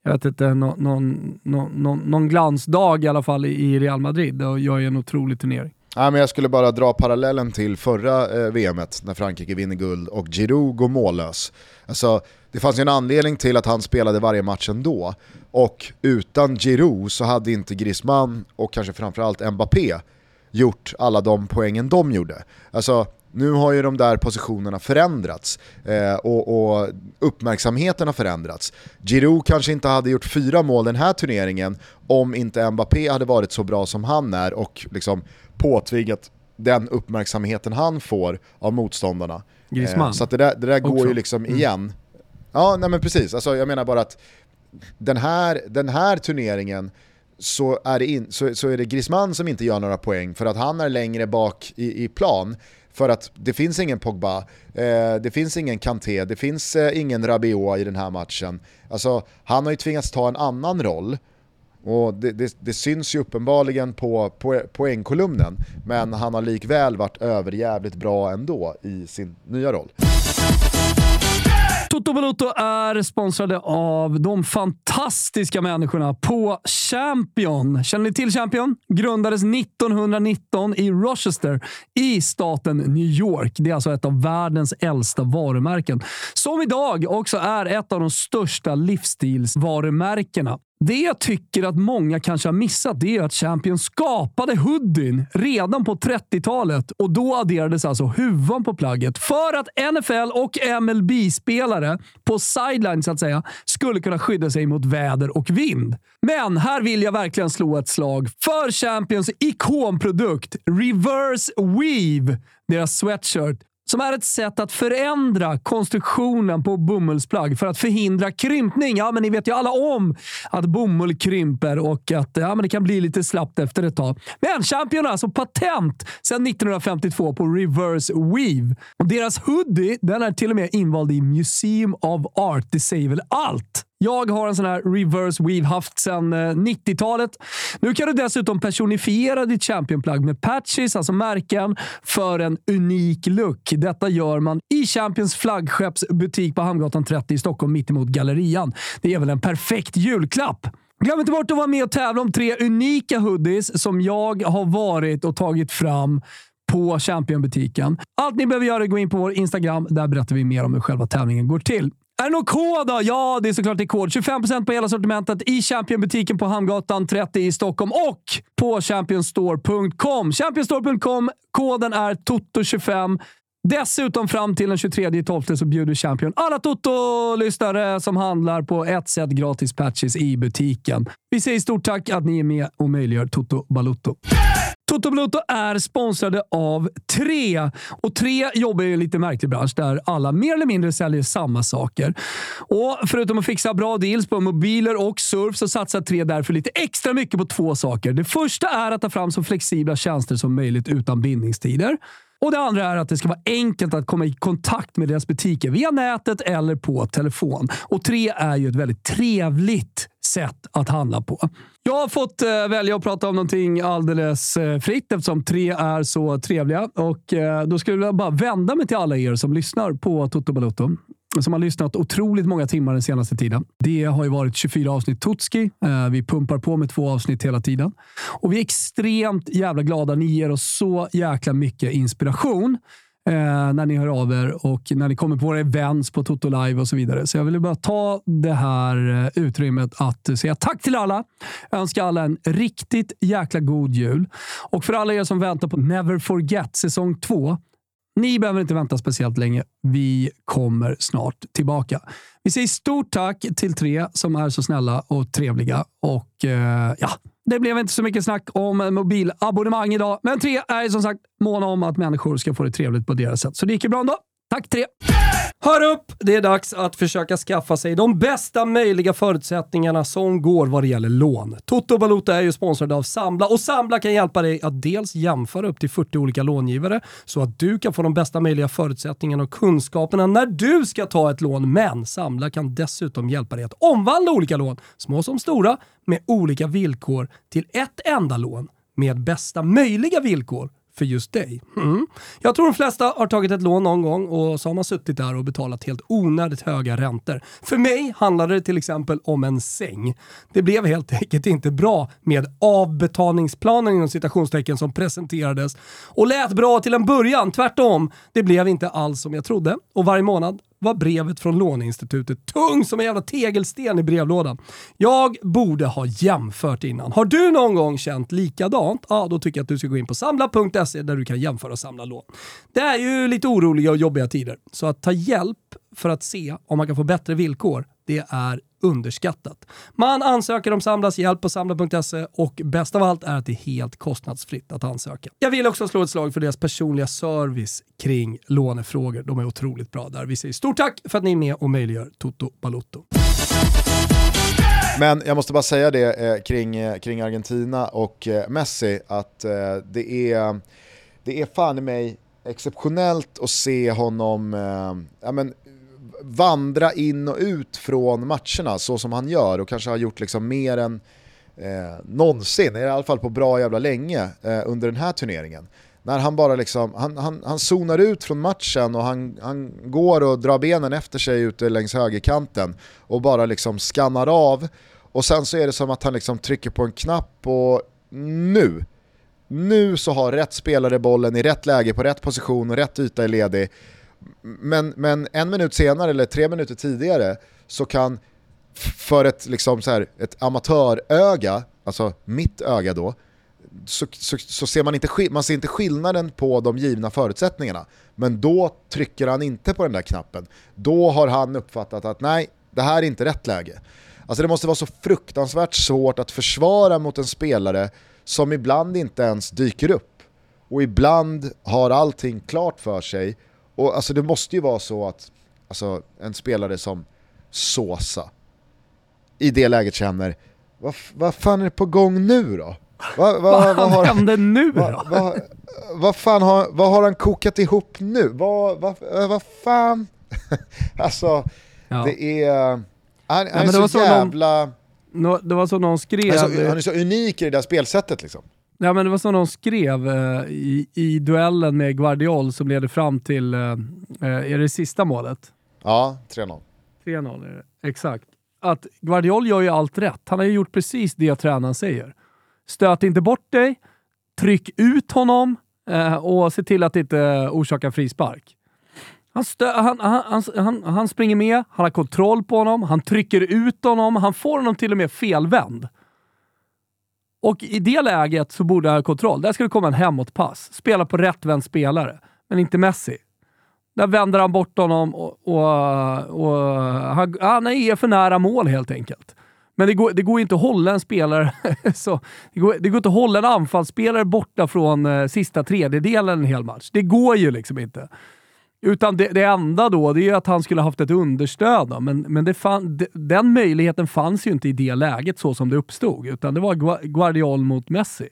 jag vet inte, någon, någon, någon, någon glansdag i alla fall i Real Madrid och gör ju en otrolig turnering. Nej, men jag skulle bara dra parallellen till förra eh, VMet när Frankrike vinner guld och Giroud går mållös. Alltså, det fanns ju en anledning till att han spelade varje match ändå. Och utan Giroud så hade inte Griezmann och kanske framförallt Mbappé gjort alla de poängen de gjorde. Alltså, nu har ju de där positionerna förändrats eh, och, och, uppmärksamheten har förändrats. Giroud kanske inte hade gjort fyra mål den här turneringen om inte Mbappé hade varit så bra som han är och liksom påtvingat den uppmärksamheten han får av motståndarna. Eh, så det där, det där går ju liksom mm. igen Ja, nej men precis. Alltså, jag menar bara att den här, den här turneringen så är, det in, så, så är det Griezmann som inte gör några poäng för att han är längre bak i, i plan. För att det finns ingen Pogba, eh, det finns ingen Kanté, det finns eh, ingen Rabiot i den här matchen. Alltså, han har ju tvingats ta en annan roll och det, det, det, syns ju uppenbarligen på, på poängkolumnen, men han har likväl varit överjävligt bra ändå i sin nya roll. Toto Balotto är sponsrade av de fantastiska människorna på Champion. Känner ni till Champion? Grundades 1919 i Rochester i staten New York. Det är alltså ett av världens äldsta varumärken. Som idag också är ett av de största livsstilsvarumärkena. Det jag tycker att många kanske har missat det är att Champions skapade hoodien redan på 30-talet och då adderades alltså huvan på plagget för att NFL och MLB-spelare på sideline så att säga skulle kunna skydda sig mot väder och vind. Men här vill jag verkligen slå ett slag för Champions ikonprodukt Reverse Weave, deras sweatshirt som är ett sätt att förändra konstruktionen på bomullsplagg för att förhindra krympning. Ja, men ni vet ju alla om att bomull krymper och att ja, men det kan bli lite slappt efter ett tag. Men Champion har alltså patent sedan 1952 på reverse weave. Och deras hoodie den är till och med invald i Museum of Art. Det säger väl allt? Jag har en sån här reverse weave haft sedan eh, 90-talet. Nu kan du dessutom personifiera ditt championplagg med patches, alltså märken, för en unik look. Detta gör man i Champions flaggskeppsbutik på Hamngatan 30 i Stockholm mittemot Gallerian. Det är väl en perfekt julklapp? Glöm inte bort att vara med och tävla om tre unika hoodies som jag har varit och tagit fram på Championbutiken. Allt ni behöver göra är att gå in på vår Instagram. Där berättar vi mer om hur själva tävlingen går till. Är det någon kod då? Ja, det är såklart det kod. 25% på hela sortimentet i Championbutiken på Hamngatan 30 i Stockholm och på championstore.com. Championstore.com. Koden är TOTO25. Dessutom fram till den 23.12 så bjuder Champion alla Toto-lyssnare som handlar på ett sätt gratis patches i butiken. Vi säger stort tack att ni är med och möjliggör Toto Balutto. Toto Bluto är sponsrade av Tre. Och Tre jobbar i en lite märklig bransch där alla mer eller mindre säljer samma saker. Och Förutom att fixa bra deals på mobiler och surf så satsar Tre därför lite extra mycket på två saker. Det första är att ta fram så flexibla tjänster som möjligt utan bindningstider. Och Det andra är att det ska vara enkelt att komma i kontakt med deras butiker via nätet eller på telefon. Och Tre är ju ett väldigt trevligt sätt att handla på. Jag har fått eh, välja att prata om någonting alldeles eh, fritt eftersom tre är så trevliga. Och eh, Då skulle jag bara vända mig till alla er som lyssnar på Toto Balotto som har lyssnat otroligt många timmar den senaste tiden. Det har ju varit 24 avsnitt Totski. Vi pumpar på med två avsnitt hela tiden. Och vi är extremt jävla glada. Ni ger oss så jäkla mycket inspiration eh, när ni hör av er och när ni kommer på våra events på Toto Live och så vidare. Så jag ville bara ta det här eh, utrymmet att säga tack till alla. Önska alla en riktigt jäkla god jul. Och för alla er som väntar på Never Forget säsong 2 ni behöver inte vänta speciellt länge. Vi kommer snart tillbaka. Vi säger stort tack till tre som är så snälla och trevliga. Och eh, ja, det blev inte så mycket snack om mobilabonnemang idag, men tre är som sagt måna om att människor ska få det trevligt på deras sätt. Så det gick ju bra ändå. Tack tre! Hör upp! Det är dags att försöka skaffa sig de bästa möjliga förutsättningarna som går vad det gäller lån. Toto Baluta är ju sponsrad av Sambla och Sambla kan hjälpa dig att dels jämföra upp till 40 olika långivare så att du kan få de bästa möjliga förutsättningarna och kunskaperna när du ska ta ett lån. Men Sambla kan dessutom hjälpa dig att omvandla olika lån, små som stora, med olika villkor till ett enda lån med bästa möjliga villkor för just dig. Mm. Jag tror de flesta har tagit ett lån någon gång och så har man suttit där och betalat helt onödigt höga räntor. För mig handlade det till exempel om en säng. Det blev helt enkelt inte bra med avbetalningsplanen inom citationstecken som presenterades och lät bra till en början. Tvärtom, det blev inte alls som jag trodde och varje månad var brevet från låneinstitutet tung som en jävla tegelsten i brevlådan. Jag borde ha jämfört innan. Har du någon gång känt likadant? Ja, då tycker jag att du ska gå in på samla.se där du kan jämföra och samla lån. Det är ju lite oroliga och jobbiga tider, så att ta hjälp för att se om man kan få bättre villkor det är underskattat. Man ansöker om Samlas hjälp på samla.se och bäst av allt är att det är helt kostnadsfritt att ansöka. Jag vill också slå ett slag för deras personliga service kring lånefrågor. De är otroligt bra där. Vi säger stort tack för att ni är med och möjliggör Toto Balotto. Men jag måste bara säga det eh, kring, eh, kring Argentina och eh, Messi, att eh, det, är, det är fan i mig exceptionellt att se honom eh, ja, men, vandra in och ut från matcherna så som han gör och kanske har gjort liksom mer än eh, någonsin, i alla fall på bra jävla länge eh, under den här turneringen. När han bara liksom, han, han, han zonar ut från matchen och han, han går och drar benen efter sig ute längs högerkanten och bara liksom skannar av och sen så är det som att han liksom trycker på en knapp och nu, nu så har rätt spelare bollen i rätt läge på rätt position och rätt yta är ledig men, men en minut senare eller tre minuter tidigare så kan för ett, liksom så här, ett amatöröga, alltså mitt öga då, så, så, så, ser man inte, man ser inte skillnaden på de givna förutsättningarna. Men då trycker han inte på den där knappen. Då har han uppfattat att nej, det här är inte rätt läge. Alltså det måste vara så fruktansvärt svårt att försvara mot en spelare som ibland inte ens dyker upp. Och ibland har allting klart för sig och alltså det måste ju vara så att alltså, en spelare som Sosa i det läget känner, vad, vad fan är på gång nu då? Vad, vad, vad har händer nu då? Vad, vad, fan har, vad har han kokat ihop nu? Vad, vad, vad fan? alltså, ja. det är... Han, han ja, är så jävla... Någon, det var så någon skrev... Han är så, han är så unik i det där spelsättet liksom. Ja, men det var som de skrev eh, i, i duellen med Guardiol som leder fram till, eh, eh är det sista målet? Ja, 3-0. 3-0 är det, exakt. Att Guardiol gör ju allt rätt. Han har ju gjort precis det tränaren säger. Stöt inte bort dig, tryck ut honom eh, och se till att inte orsakar frispark. Han, stö han, han, han, han springer med, han har kontroll på honom, han trycker ut honom, han får honom till och med felvänd. Och i det läget så borde han ha kontroll. Där ska det komma en hemåtpass. Spela på rättvänd spelare, men inte Messi. Där vänder han bort honom och, och, och han, han är för nära mål helt enkelt. Men det går, det går inte att hålla en spelare så, det, går, det går inte att hålla en anfallsspelare borta från eh, sista tredjedelen en hel match. Det går ju liksom inte. Utan det, det enda då, det är att han skulle haft ett understöd. Då. Men, men det fann, den möjligheten fanns ju inte i det läget så som det uppstod. Utan det var Guardiol mot Messi.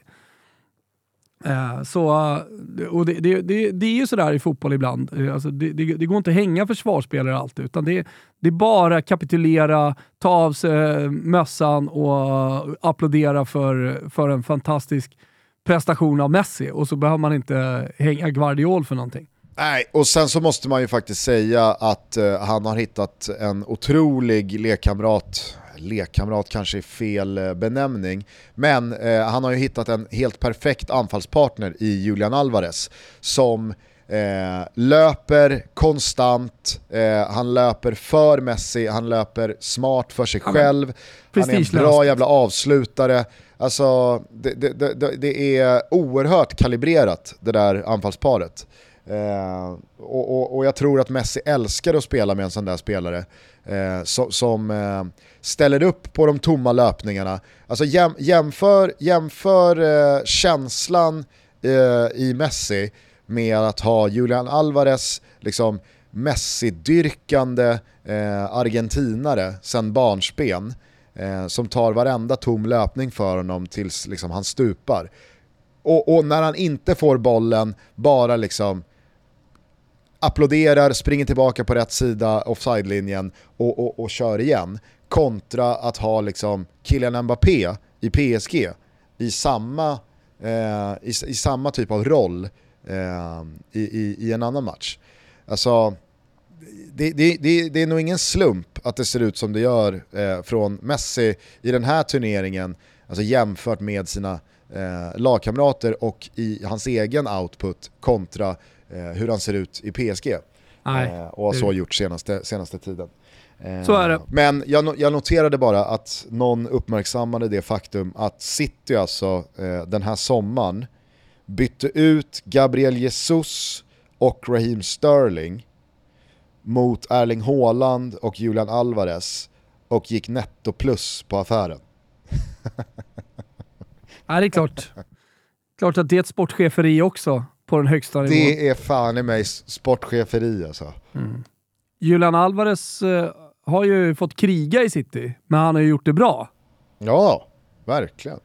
Eh, så, eh, och det, det, det, det, är ju sådär i fotboll ibland. Eh, alltså det, det, går inte att hänga försvarsspelare alltid, utan det, det är bara kapitulera, ta av sig eh, mössan och applådera för, för en fantastisk prestation av Messi. Och så behöver man inte hänga Guardiol för någonting. Nej, och sen så måste man ju faktiskt säga att uh, han har hittat en otrolig lekkamrat, lekkamrat kanske är fel uh, benämning, men uh, han har ju hittat en helt perfekt anfallspartner i Julian Alvarez som löper konstant, han löper för Messi, han löper smart för sig själv, han är en bra jävla avslutare. Alltså, det, det, det, det är oerhört kalibrerat det där anfallsparet. Eh, och, och, och, jag tror att Messi älskar att spela med en sån där spelare eh, som, som eh, ställer upp på de tomma löpningarna. Alltså jäm, jämför, jämför eh, känslan eh, i Messi med att ha Julian Alvarez, liksom Messi-dyrkande eh, argentinare sen barnsben eh, som tar varenda tom löpning för honom tills liksom, han stupar. Och, och, när han inte får bollen, bara liksom applåderar, springer tillbaka på rätt sida offside-linjen och, och, och kör igen. Kontra att ha liksom Kylian Mbappé i PSG i samma, eh, i, i, samma typ av roll eh, i, i, i, en annan match. Alltså, det, det, det, det, är nog ingen slump att det ser ut som det gör eh, från Messi i den här turneringen, alltså jämfört med sina eh, lagkamrater och i hans egen output kontra hur han ser ut i PSG. Nej, eh, och har så gjort senaste, senaste tiden. Så är det. Eh, men jag, jag, noterade bara att någon uppmärksammade det faktum att City alltså den här sommaren bytte ut Gabriel Jesus och Raheem Sterling mot Erling Haaland och Julian Alvarez och gick netto plus på affären. ja, det är klart. klart att det är ett sportcheferi också på den högsta nivån. Det är fan i mig sportcheferi alltså. Mm. Julian Alvarez eh, har ju fått kriga i City, men han har ju gjort det bra. Ja, verkligen.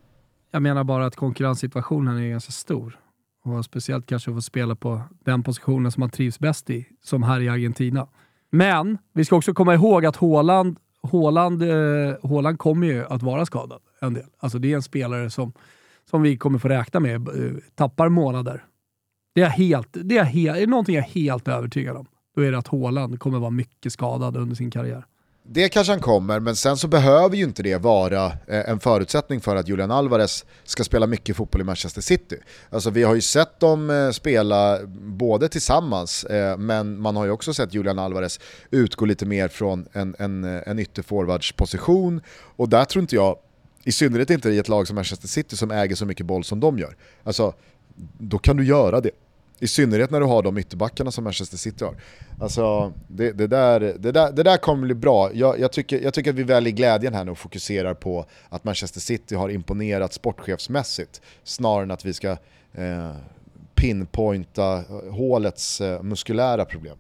Jag menar bara att konkurrenssituationen är ganska stor. Och speciellt kanske att få spela på den positionen som man trivs bäst i, som här i Argentina. Men vi ska också komma ihåg att Haaland, Haaland, eh, Haaland kommer ju att vara skadad en del. Alltså det är en spelare som, som vi kommer få räkna med eh, tappar månader. Det är, helt, det är, helt, är någonting jag är helt övertygad om. Då är det att Haaland kommer vara mycket skadad under sin karriär. Det kanske han kommer, men sen så behöver ju inte det vara eh, en förutsättning för att Julian Alvarez ska spela mycket fotboll i Manchester City. Alltså vi har ju sett dem eh, spela både tillsammans, eh, men man har ju också sett Julian Alvarez utgå lite mer från en, en, en ytterforwardsposition och där tror inte jag, i synnerhet inte i ett lag som Manchester City som äger så mycket boll som de gör. Alltså, då kan du göra det. I synnerhet när du har de ytterbackarna som Manchester City har. Alltså, det, det, där, det, där, det där kommer bli bra. Jag, jag, tycker, jag tycker att vi väljer glädjen här nu och fokuserar på att Manchester City har imponerat sportchefsmässigt snarare än att vi ska eh, pinpointa eh, hålets eh, muskulära problem.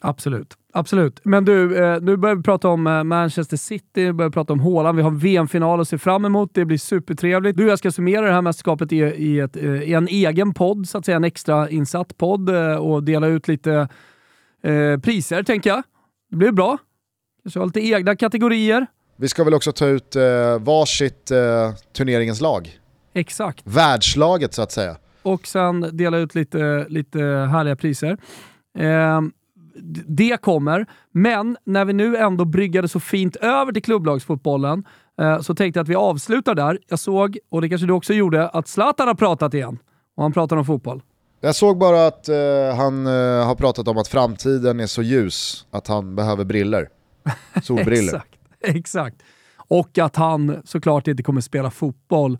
Absolut. Absolut. Men du, eh, nu börjar vi prata om eh, Manchester City, vi börjar prata om Haaland. Vi har VM-final att se fram emot. Det blir supertrevligt. Du jag ska summera det här mästerskapet i, i, ett, eh, i en egen podd, så att säga. En extra insatt podd och dela ut lite priser, tänker jag. Det blir bra. Kanske ha lite egna kategorier. Vi ska väl också ta ut eh, varsitt turneringens lag. Exakt. Världslaget så att säga. Och sen dela ut lite, lite härliga priser. Det kommer, men när vi nu ändå bryggade så fint över till klubblagsfotbollen eh, så tänkte jag att vi avslutar där. Jag såg, och det kanske du också gjorde, att Zlatan har pratat igen. Och han pratar om fotboll. Jag såg bara att eh, han eh, har pratat om att framtiden är så ljus att han behöver briller. Solbriller. exakt, exakt. Och att han såklart inte kommer spela fotboll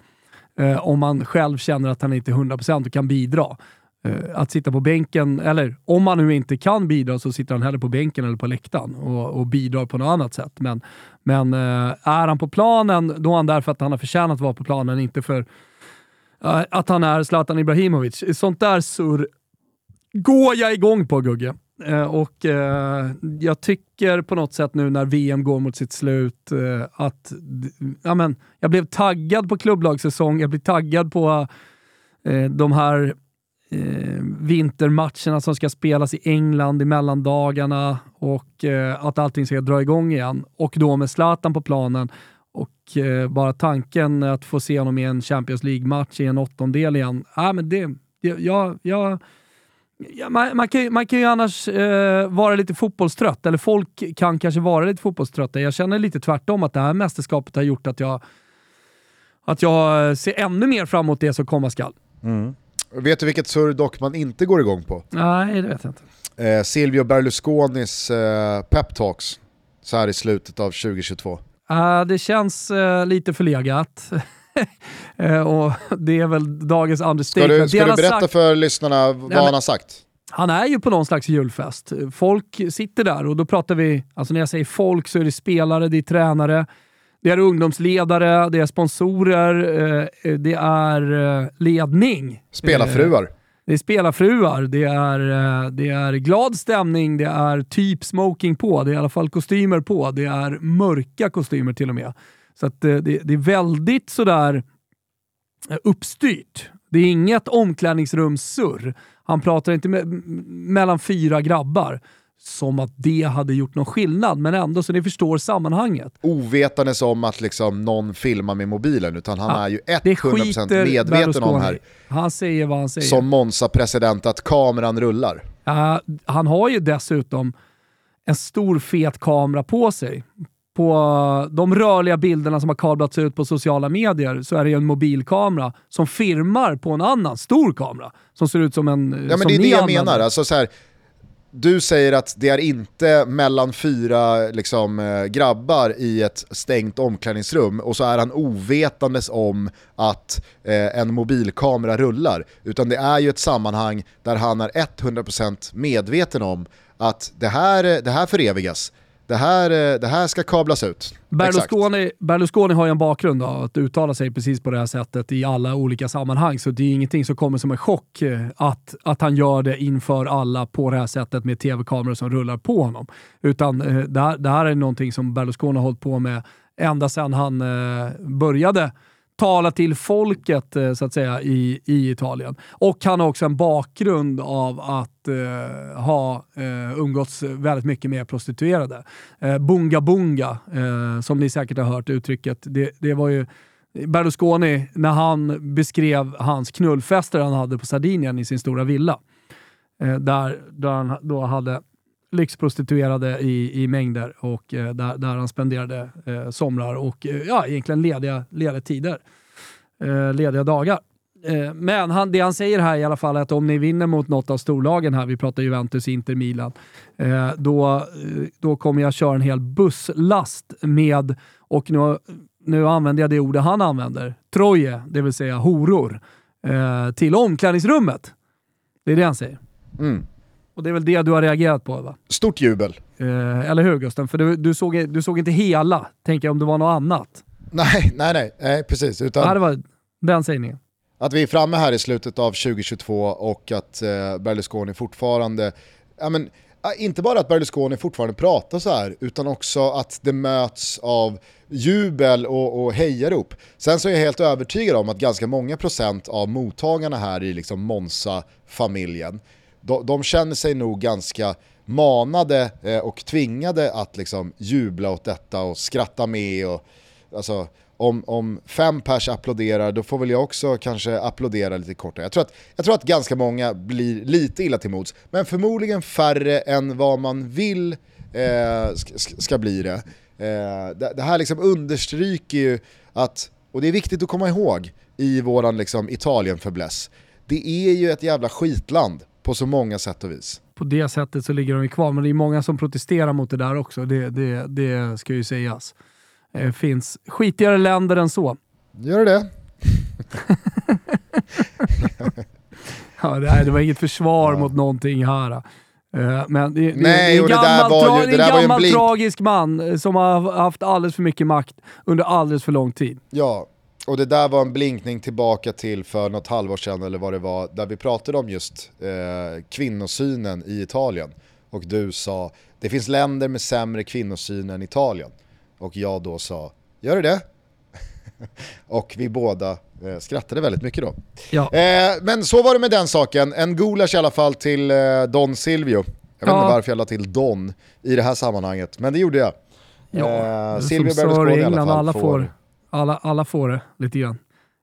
eh, om han själv känner att han inte är 100% och kan bidra. Eh, att sitta på bänken, eller om man nu inte kan bidra så sitter han hellre på bänken eller på läktaren och, och bidrar på något annat sätt. Men, men eh, är han på planen, då är han där för att han har förtjänat att vara på planen, inte för eh, att han är Zlatan Ibrahimovic. Sånt där surr går jag igång på Gugge. Och jag tycker på något sätt nu när VM går mot sitt slut att ja, men, jag blev taggad på klubblagssäsong, jag blev taggad på de här eh, vintermatcherna som ska spelas i England i mellandagarna och eh, att allting ska dra igång igen. Och då med Zlatan på planen. Och eh, bara tanken att få se honom i en Champions League-match i en åttondel igen. Äh, men det, det, jag, jag, ja, man, man, kan, man kan ju annars eh, vara lite fotbollstrött, eller folk kan kanske vara lite fotbollströtta. Jag känner lite tvärtom att det här mästerskapet har gjort att jag, att jag ser ännu mer fram emot det som komma skall. Mm. Vet du vilket surr dock man inte går igång på? Nej, det vet jag inte. Eh, Silvio Berlusconis eh, peptalks så här i slutet av 2022. Uh, det känns uh, lite förlegat. uh, och det är väl dagens understatement. Ska du, ska du berätta sagt... för lyssnarna vad Nej, han har sagt? Han är ju på någon slags julfest. Folk sitter där och då pratar vi, alltså när jag säger folk så är det spelare, det är tränare, det är ungdomsledare, det är sponsorer, eh, det är eh, ledning. Spelarfruar. Det är spelarfruar, det är, eh, det är glad stämning, det är typ smoking på, det är i alla fall kostymer på, det är mörka kostymer till och med. Så det, det är väldigt sådär uppstyrt. Det är inget omklädningsrumssurr. Han pratar inte med, mellan fyra grabbar som att det hade gjort någon skillnad, men ändå så ni förstår sammanhanget. Ovetandes om att liksom någon filmar med mobilen, utan han ja, är ju 100% medveten om här. Han säger vad han säger. Som Monza-president att kameran rullar. Uh, han har ju dessutom en stor fet kamera på sig. På de rörliga bilderna som har kablats ut på sociala medier så är det en mobilkamera som firmar på en annan stor kamera. Som ser ut som en... Ja men det är det jag menar. Alltså, så här, du säger att det är inte mellan fyra liksom, eh, grabbar i ett stängt omklädningsrum och så är han ovetandes om att eh, en mobilkamera rullar. Utan det är ju ett sammanhang där han är 100% medveten om att det här, det här förevigas det här, eh, det här ska kablas ut. Berlusconi, Berlusconi har ju en bakgrund av att uttala sig precis på det här sättet i alla olika sammanhang, så det är ingenting som kommer som en chock eh, att, att han gör det inför alla på det här sättet med tv-kameror som rullar på honom. Utan eh, det här, det här är någonting som Berlusconi har hållit på med ända sedan han började tala till folket eh, så att säga i, i Italien. Och han har också en bakgrund av att eh, ha eh, umgåtts väldigt mycket med prostituerade. Eh, bunga bunga, eh, som ni säkert har hört uttrycket. Det, det var ju Berlusconi när han beskrev hans knullfester han hade på Sardinien i sin stora villa. Eh, där, där han då hade lyxprostituerade i, i mängder och eh, där, där han spenderade eh, somrar och eh, ja, egentligen lediga, lediga tider. Eh, lediga dagar. Eh, men han, det han säger här i alla fall är att om ni vinner mot något av storlagen här, vi pratar Juventus, Inter, Milan, eh, då, eh, då kommer jag köra en hel busslast med, och nu, nu använder jag det ordet han använder, troje, det vill säga horor, eh, till omklädningsrummet. Det är det han säger. Mm. Och det är väl det du har reagerat på va? Stort jubel. Eh, eller hur Gusten? För du, du, såg, du såg inte hela, tänker jag om det var något annat. Nej, nej, nej, nej precis. Utan ja, det var den sägningen. Att vi är framme här i slutet av 2022 och att eh, Berlusconi fortfarande, ja men, inte bara att Berlusconi fortfarande pratar så här, utan också att det möts av jubel och, och hejarop. Sen så är jag helt övertygad om att ganska många procent av mottagarna här i liksom Monza-familjen de, de känner sig nog ganska manade eh, och tvingade att liksom jubla åt detta och skratta med. Och, alltså, om, om fem pers applåderar, då får väl jag också kanske applådera lite kortare. Jag tror att, jag tror att ganska många blir lite illa till mods, men förmodligen färre än vad man vill eh, ska, ska bli det. Eh, det. det. här liksom understryker ju att, och det är viktigt att komma ihåg i våran liksom Italien-fäbless, det är ju ett jävla skitland på så många sätt och vis. På det sättet så ligger de ju kvar, men det är många som protesterar mot det där också. Det, det, det ska ju sägas. Det finns skitigare länder än så. Gör det ja, det, det var inget försvar ja. mot någonting här. Eh, men det, Nej, det, det, är en gammal, ju, en gammal tragisk man eh, som har haft alldeles för mycket makt under alldeles för lång tid. Ja, och det där var en blinkning tillbaka till för något halvår sedan eller vad det var, där vi pratade om just eh, kvinnosynen i Italien. Och du sa, det finns länder med sämre kvinnosyn än Italien. Och jag då sa, gör det det? och vi båda eh, skrattade väldigt mycket då. Ja. Eh, men så var det med den saken, en gulasch i alla fall till eh, Don Silvio. Jag vet ja. inte varför jag la till Don i det här sammanhanget, men det gjorde jag. Ja, eh, Silvio Berlusconi i alla fall. Alla får alla, alla får det lite grann.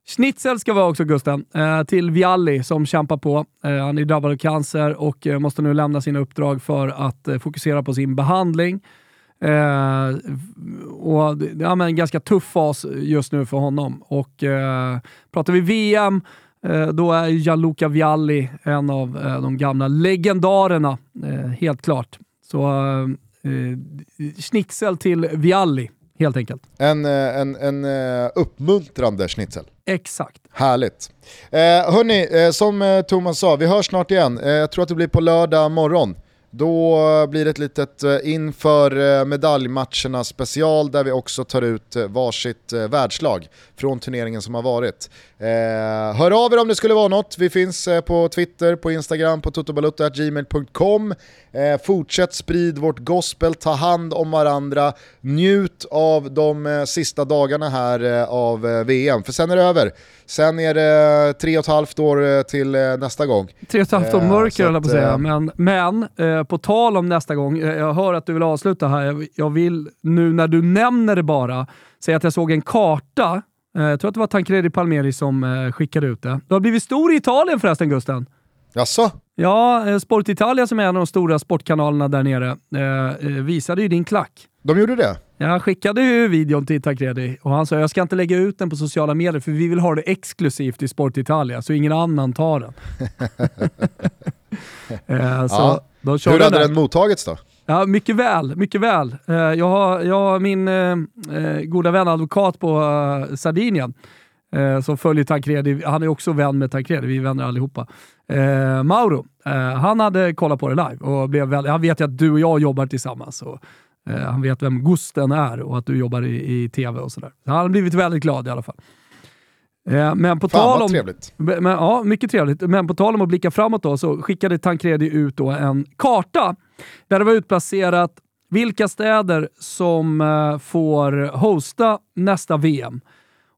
Schnitzel ska vara också Gusten, eh, till Vialli som kämpar på. Eh, han är drabbad av cancer och eh, måste nu lämna sina uppdrag för att eh, fokusera på sin behandling. Eh, och det är en ganska tuff fas just nu för honom. Och eh, Pratar vi VM, eh, då är Gianluca Vialli en av eh, de gamla legendarerna, eh, helt klart. Så schnitzel till Vialli helt enkelt. En, eh, en, en eh, uppmuntrande schnitzel. Exakt. Härligt. Eh, hörni, eh, som eh, Thomas sa, vi hörs snart igen. Eh, jag tror att det blir på lördag morgon. Då blir det ett litet eh, inför eh, medaljmatcherna special där vi också tar ut eh, varsitt världslag från turneringen som har varit. hör av er om det skulle vara något. Vi finns på Twitter, på Instagram, på totobalutta.gmail.com. Fortsätt sprid vårt gospel, ta hand om varandra, njut av de sista dagarna här av VM, för sen är det över. Sen är det tre och ett halvt år eh, till eh, nästa gång. Tre och ett halvt år mörker höll jag på att säga, men, men på tal om nästa gång, jag hör att du vill avsluta här, jag, vill nu när du nämner det bara, säga att jag såg en karta jag tror att det var Tancredi Palmeri som skickade ut det. Du har blivit stor i Italien förresten Gusten. Jaså? Ja, eh, Sport Italia som är en av de stora sportkanalerna där nere eh, eh, visade ju din klack. De gjorde det? Jag skickade ju videon till Tancredi och han sa jag ska inte lägga ut den på sociala medier för vi vill ha det exklusivt i Sport Italia så ingen annan tar den. eh, ja. Hur hade den mottagits då? Ja, mycket väl. Mycket väl. Eh, jag, har, jag har min eh, goda vän advokat på Sardinien eh, som följer Tancredi. Han är också vän med Tancredi, vi är vänner allihopa. Eh, Mauro, eh, han hade kollat på det live och blev väldigt, han vet ju att du och jag jobbar tillsammans. Och, eh, han vet vem Gusten är och att du jobbar i, i tv och sådär. Så han har blivit väldigt glad i alla fall. Eh, men på Fan tal om, trevligt. men, ja, mycket trevligt. Men på tal om att blicka framåt då, så skickade Tancredi ut då en karta där det var utplacerat vilka städer som eh, får hosta nästa VM.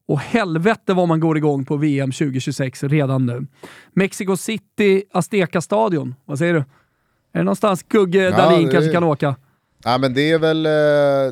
Och helvete vad man går igång på VM 2026 redan nu. Mexico City, Azteca-stadion. Vad säger du? Är det någonstans Gugge Ja, Dahlin kanske kan åka? Ja, men det, är väl, eh,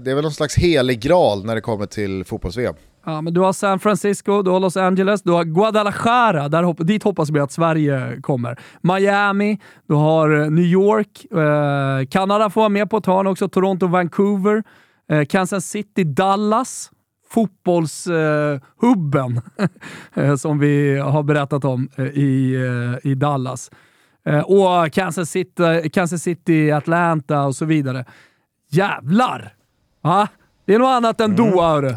det är väl någon slags helig graal när det kommer till fotbolls-VM. Ja, men du har San Francisco, du har Los Angeles, du har Guadalajara, där hopp dit hoppas vi att Sverige kommer. Miami, du har eh, New York, eh, Kanada får vara med på ett hörn också, Toronto, Vancouver, eh, Kansas City, Dallas, fotbollshubben eh, eh, som vi har berättat om eh, i, eh, i Dallas. Eh, och Kansas City, Kansas City, Atlanta och så vidare. Jävlar! Va? Det är något annat än Doha, hörru.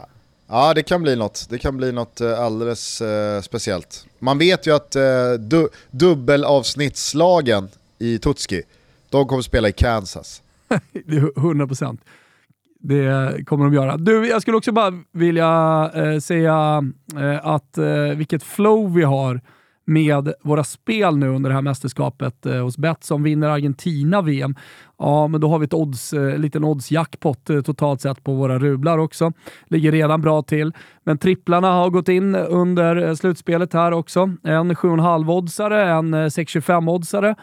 Ja, det kan bli något. Det kan bli något eh, alldeles eh, speciellt. Man vet ju att eh, du, dubbelavsnittslagen i Tutski, de kommer spela i Kansas. Det är 100 procent. Det kommer de göra. Du, jag skulle också bara vilja eh, säga eh, att eh, vilket flow vi har med våra spel nu under det här mästerskapet eh, hos Betsson. Vinner Argentina VM, ja men då har vi ett odds, eh, liten odds-jackpot eh, totalt sett på våra rublar också. Ligger redan bra till. Men tripplarna har gått in under eh, slutspelet här också. En 7,5-oddsare, en 6,25-oddsare.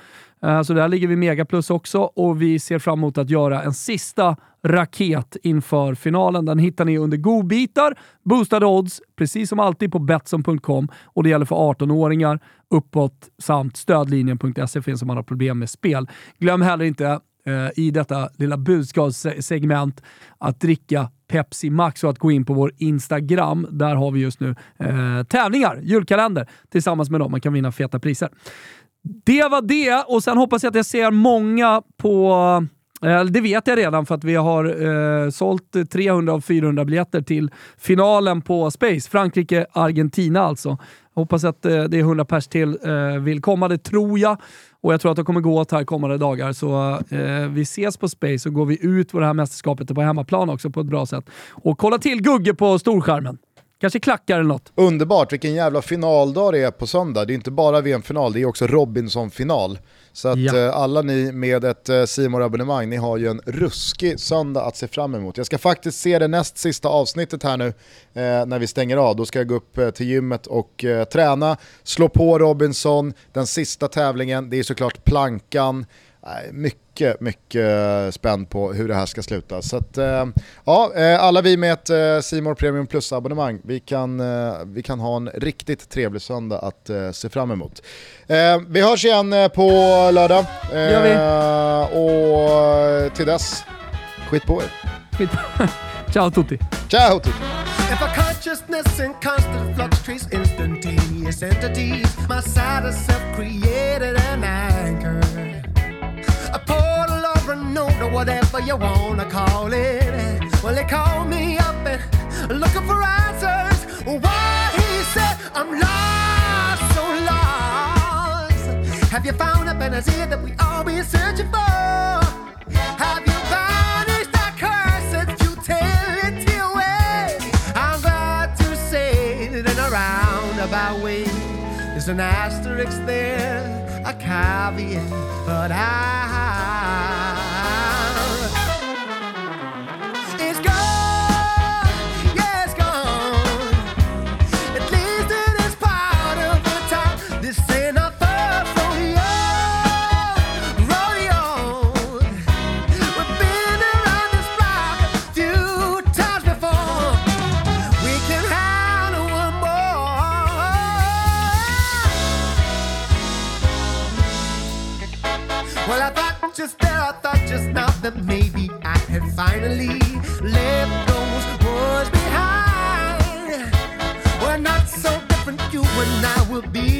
Eh, så där ligger vi mega plus också och vi ser fram emot att göra en sista raket inför finalen. Den hittar ni under godbitar, boostade odds, precis som alltid på Betsson.com och det gäller för 18-åringar uppåt samt stödlinjen.se finns om man har problem med spel. Glöm heller inte eh, i detta lilla budskapssegment att dricka Pepsi Max och att gå in på vår Instagram. Där har vi just nu eh, tävlingar, julkalender, tillsammans med dem. Man kan vinna feta priser. Det var det och sen hoppas jag att jag ser många på eh, det vet jag redan för att vi har eh, sålt 300 av 400 biljetter till finalen på Space. Frankrike-Argentina alltså. Hoppas att eh, det är 100 pers till eh, vill komma, det tror jag. Och jag tror att det kommer gå åt här kommande dagar. Så eh, vi ses på Space och går vi ut på det här mästerskapet på hemmaplan också på ett bra sätt. Och kolla till Gugge på storskärmen. Kanske klackar eller något. Underbart, vilken jävla finaldag det är på söndag. Det är inte bara VM-final, det är också Robinson-final. Så att Ja. eh, alla ni med ett eh, simor abonnemang ni har ju en ruskig söndag att se fram emot. Jag ska faktiskt se det näst sista avsnittet här nu eh, när vi stänger av. Då ska jag gå upp eh, till gymmet och eh, träna, slå på Robinson, den sista tävlingen, det är såklart plankan. Mycket, mycket spänd på hur det här ska sluta. Så att, eh, ja, eh, alla vi med ett eh, More Premium Plus-abonnemang, vi kan, vi kan ha en riktigt trevlig söndag att se fram emot. Vi hörs igen på lördag. Gör Och till dess, skit på er. Skit. Ciao tutti! Ciao tutti! If a consciousness in constant flux treats instantaneous entities, my side of self created and anchored. A portal or a node or whatever you wanna call it. Well, they call me up and looking for answers. Why he said I'm lost, so lost. Have you found a panacea that we all been searching for? Have you banished that curse cursed futility away? I'm glad to say that in a roundabout way, there's an asterisk there, caveat, but I. that maybe I had finally left those words behind. We're not so different, you and I will be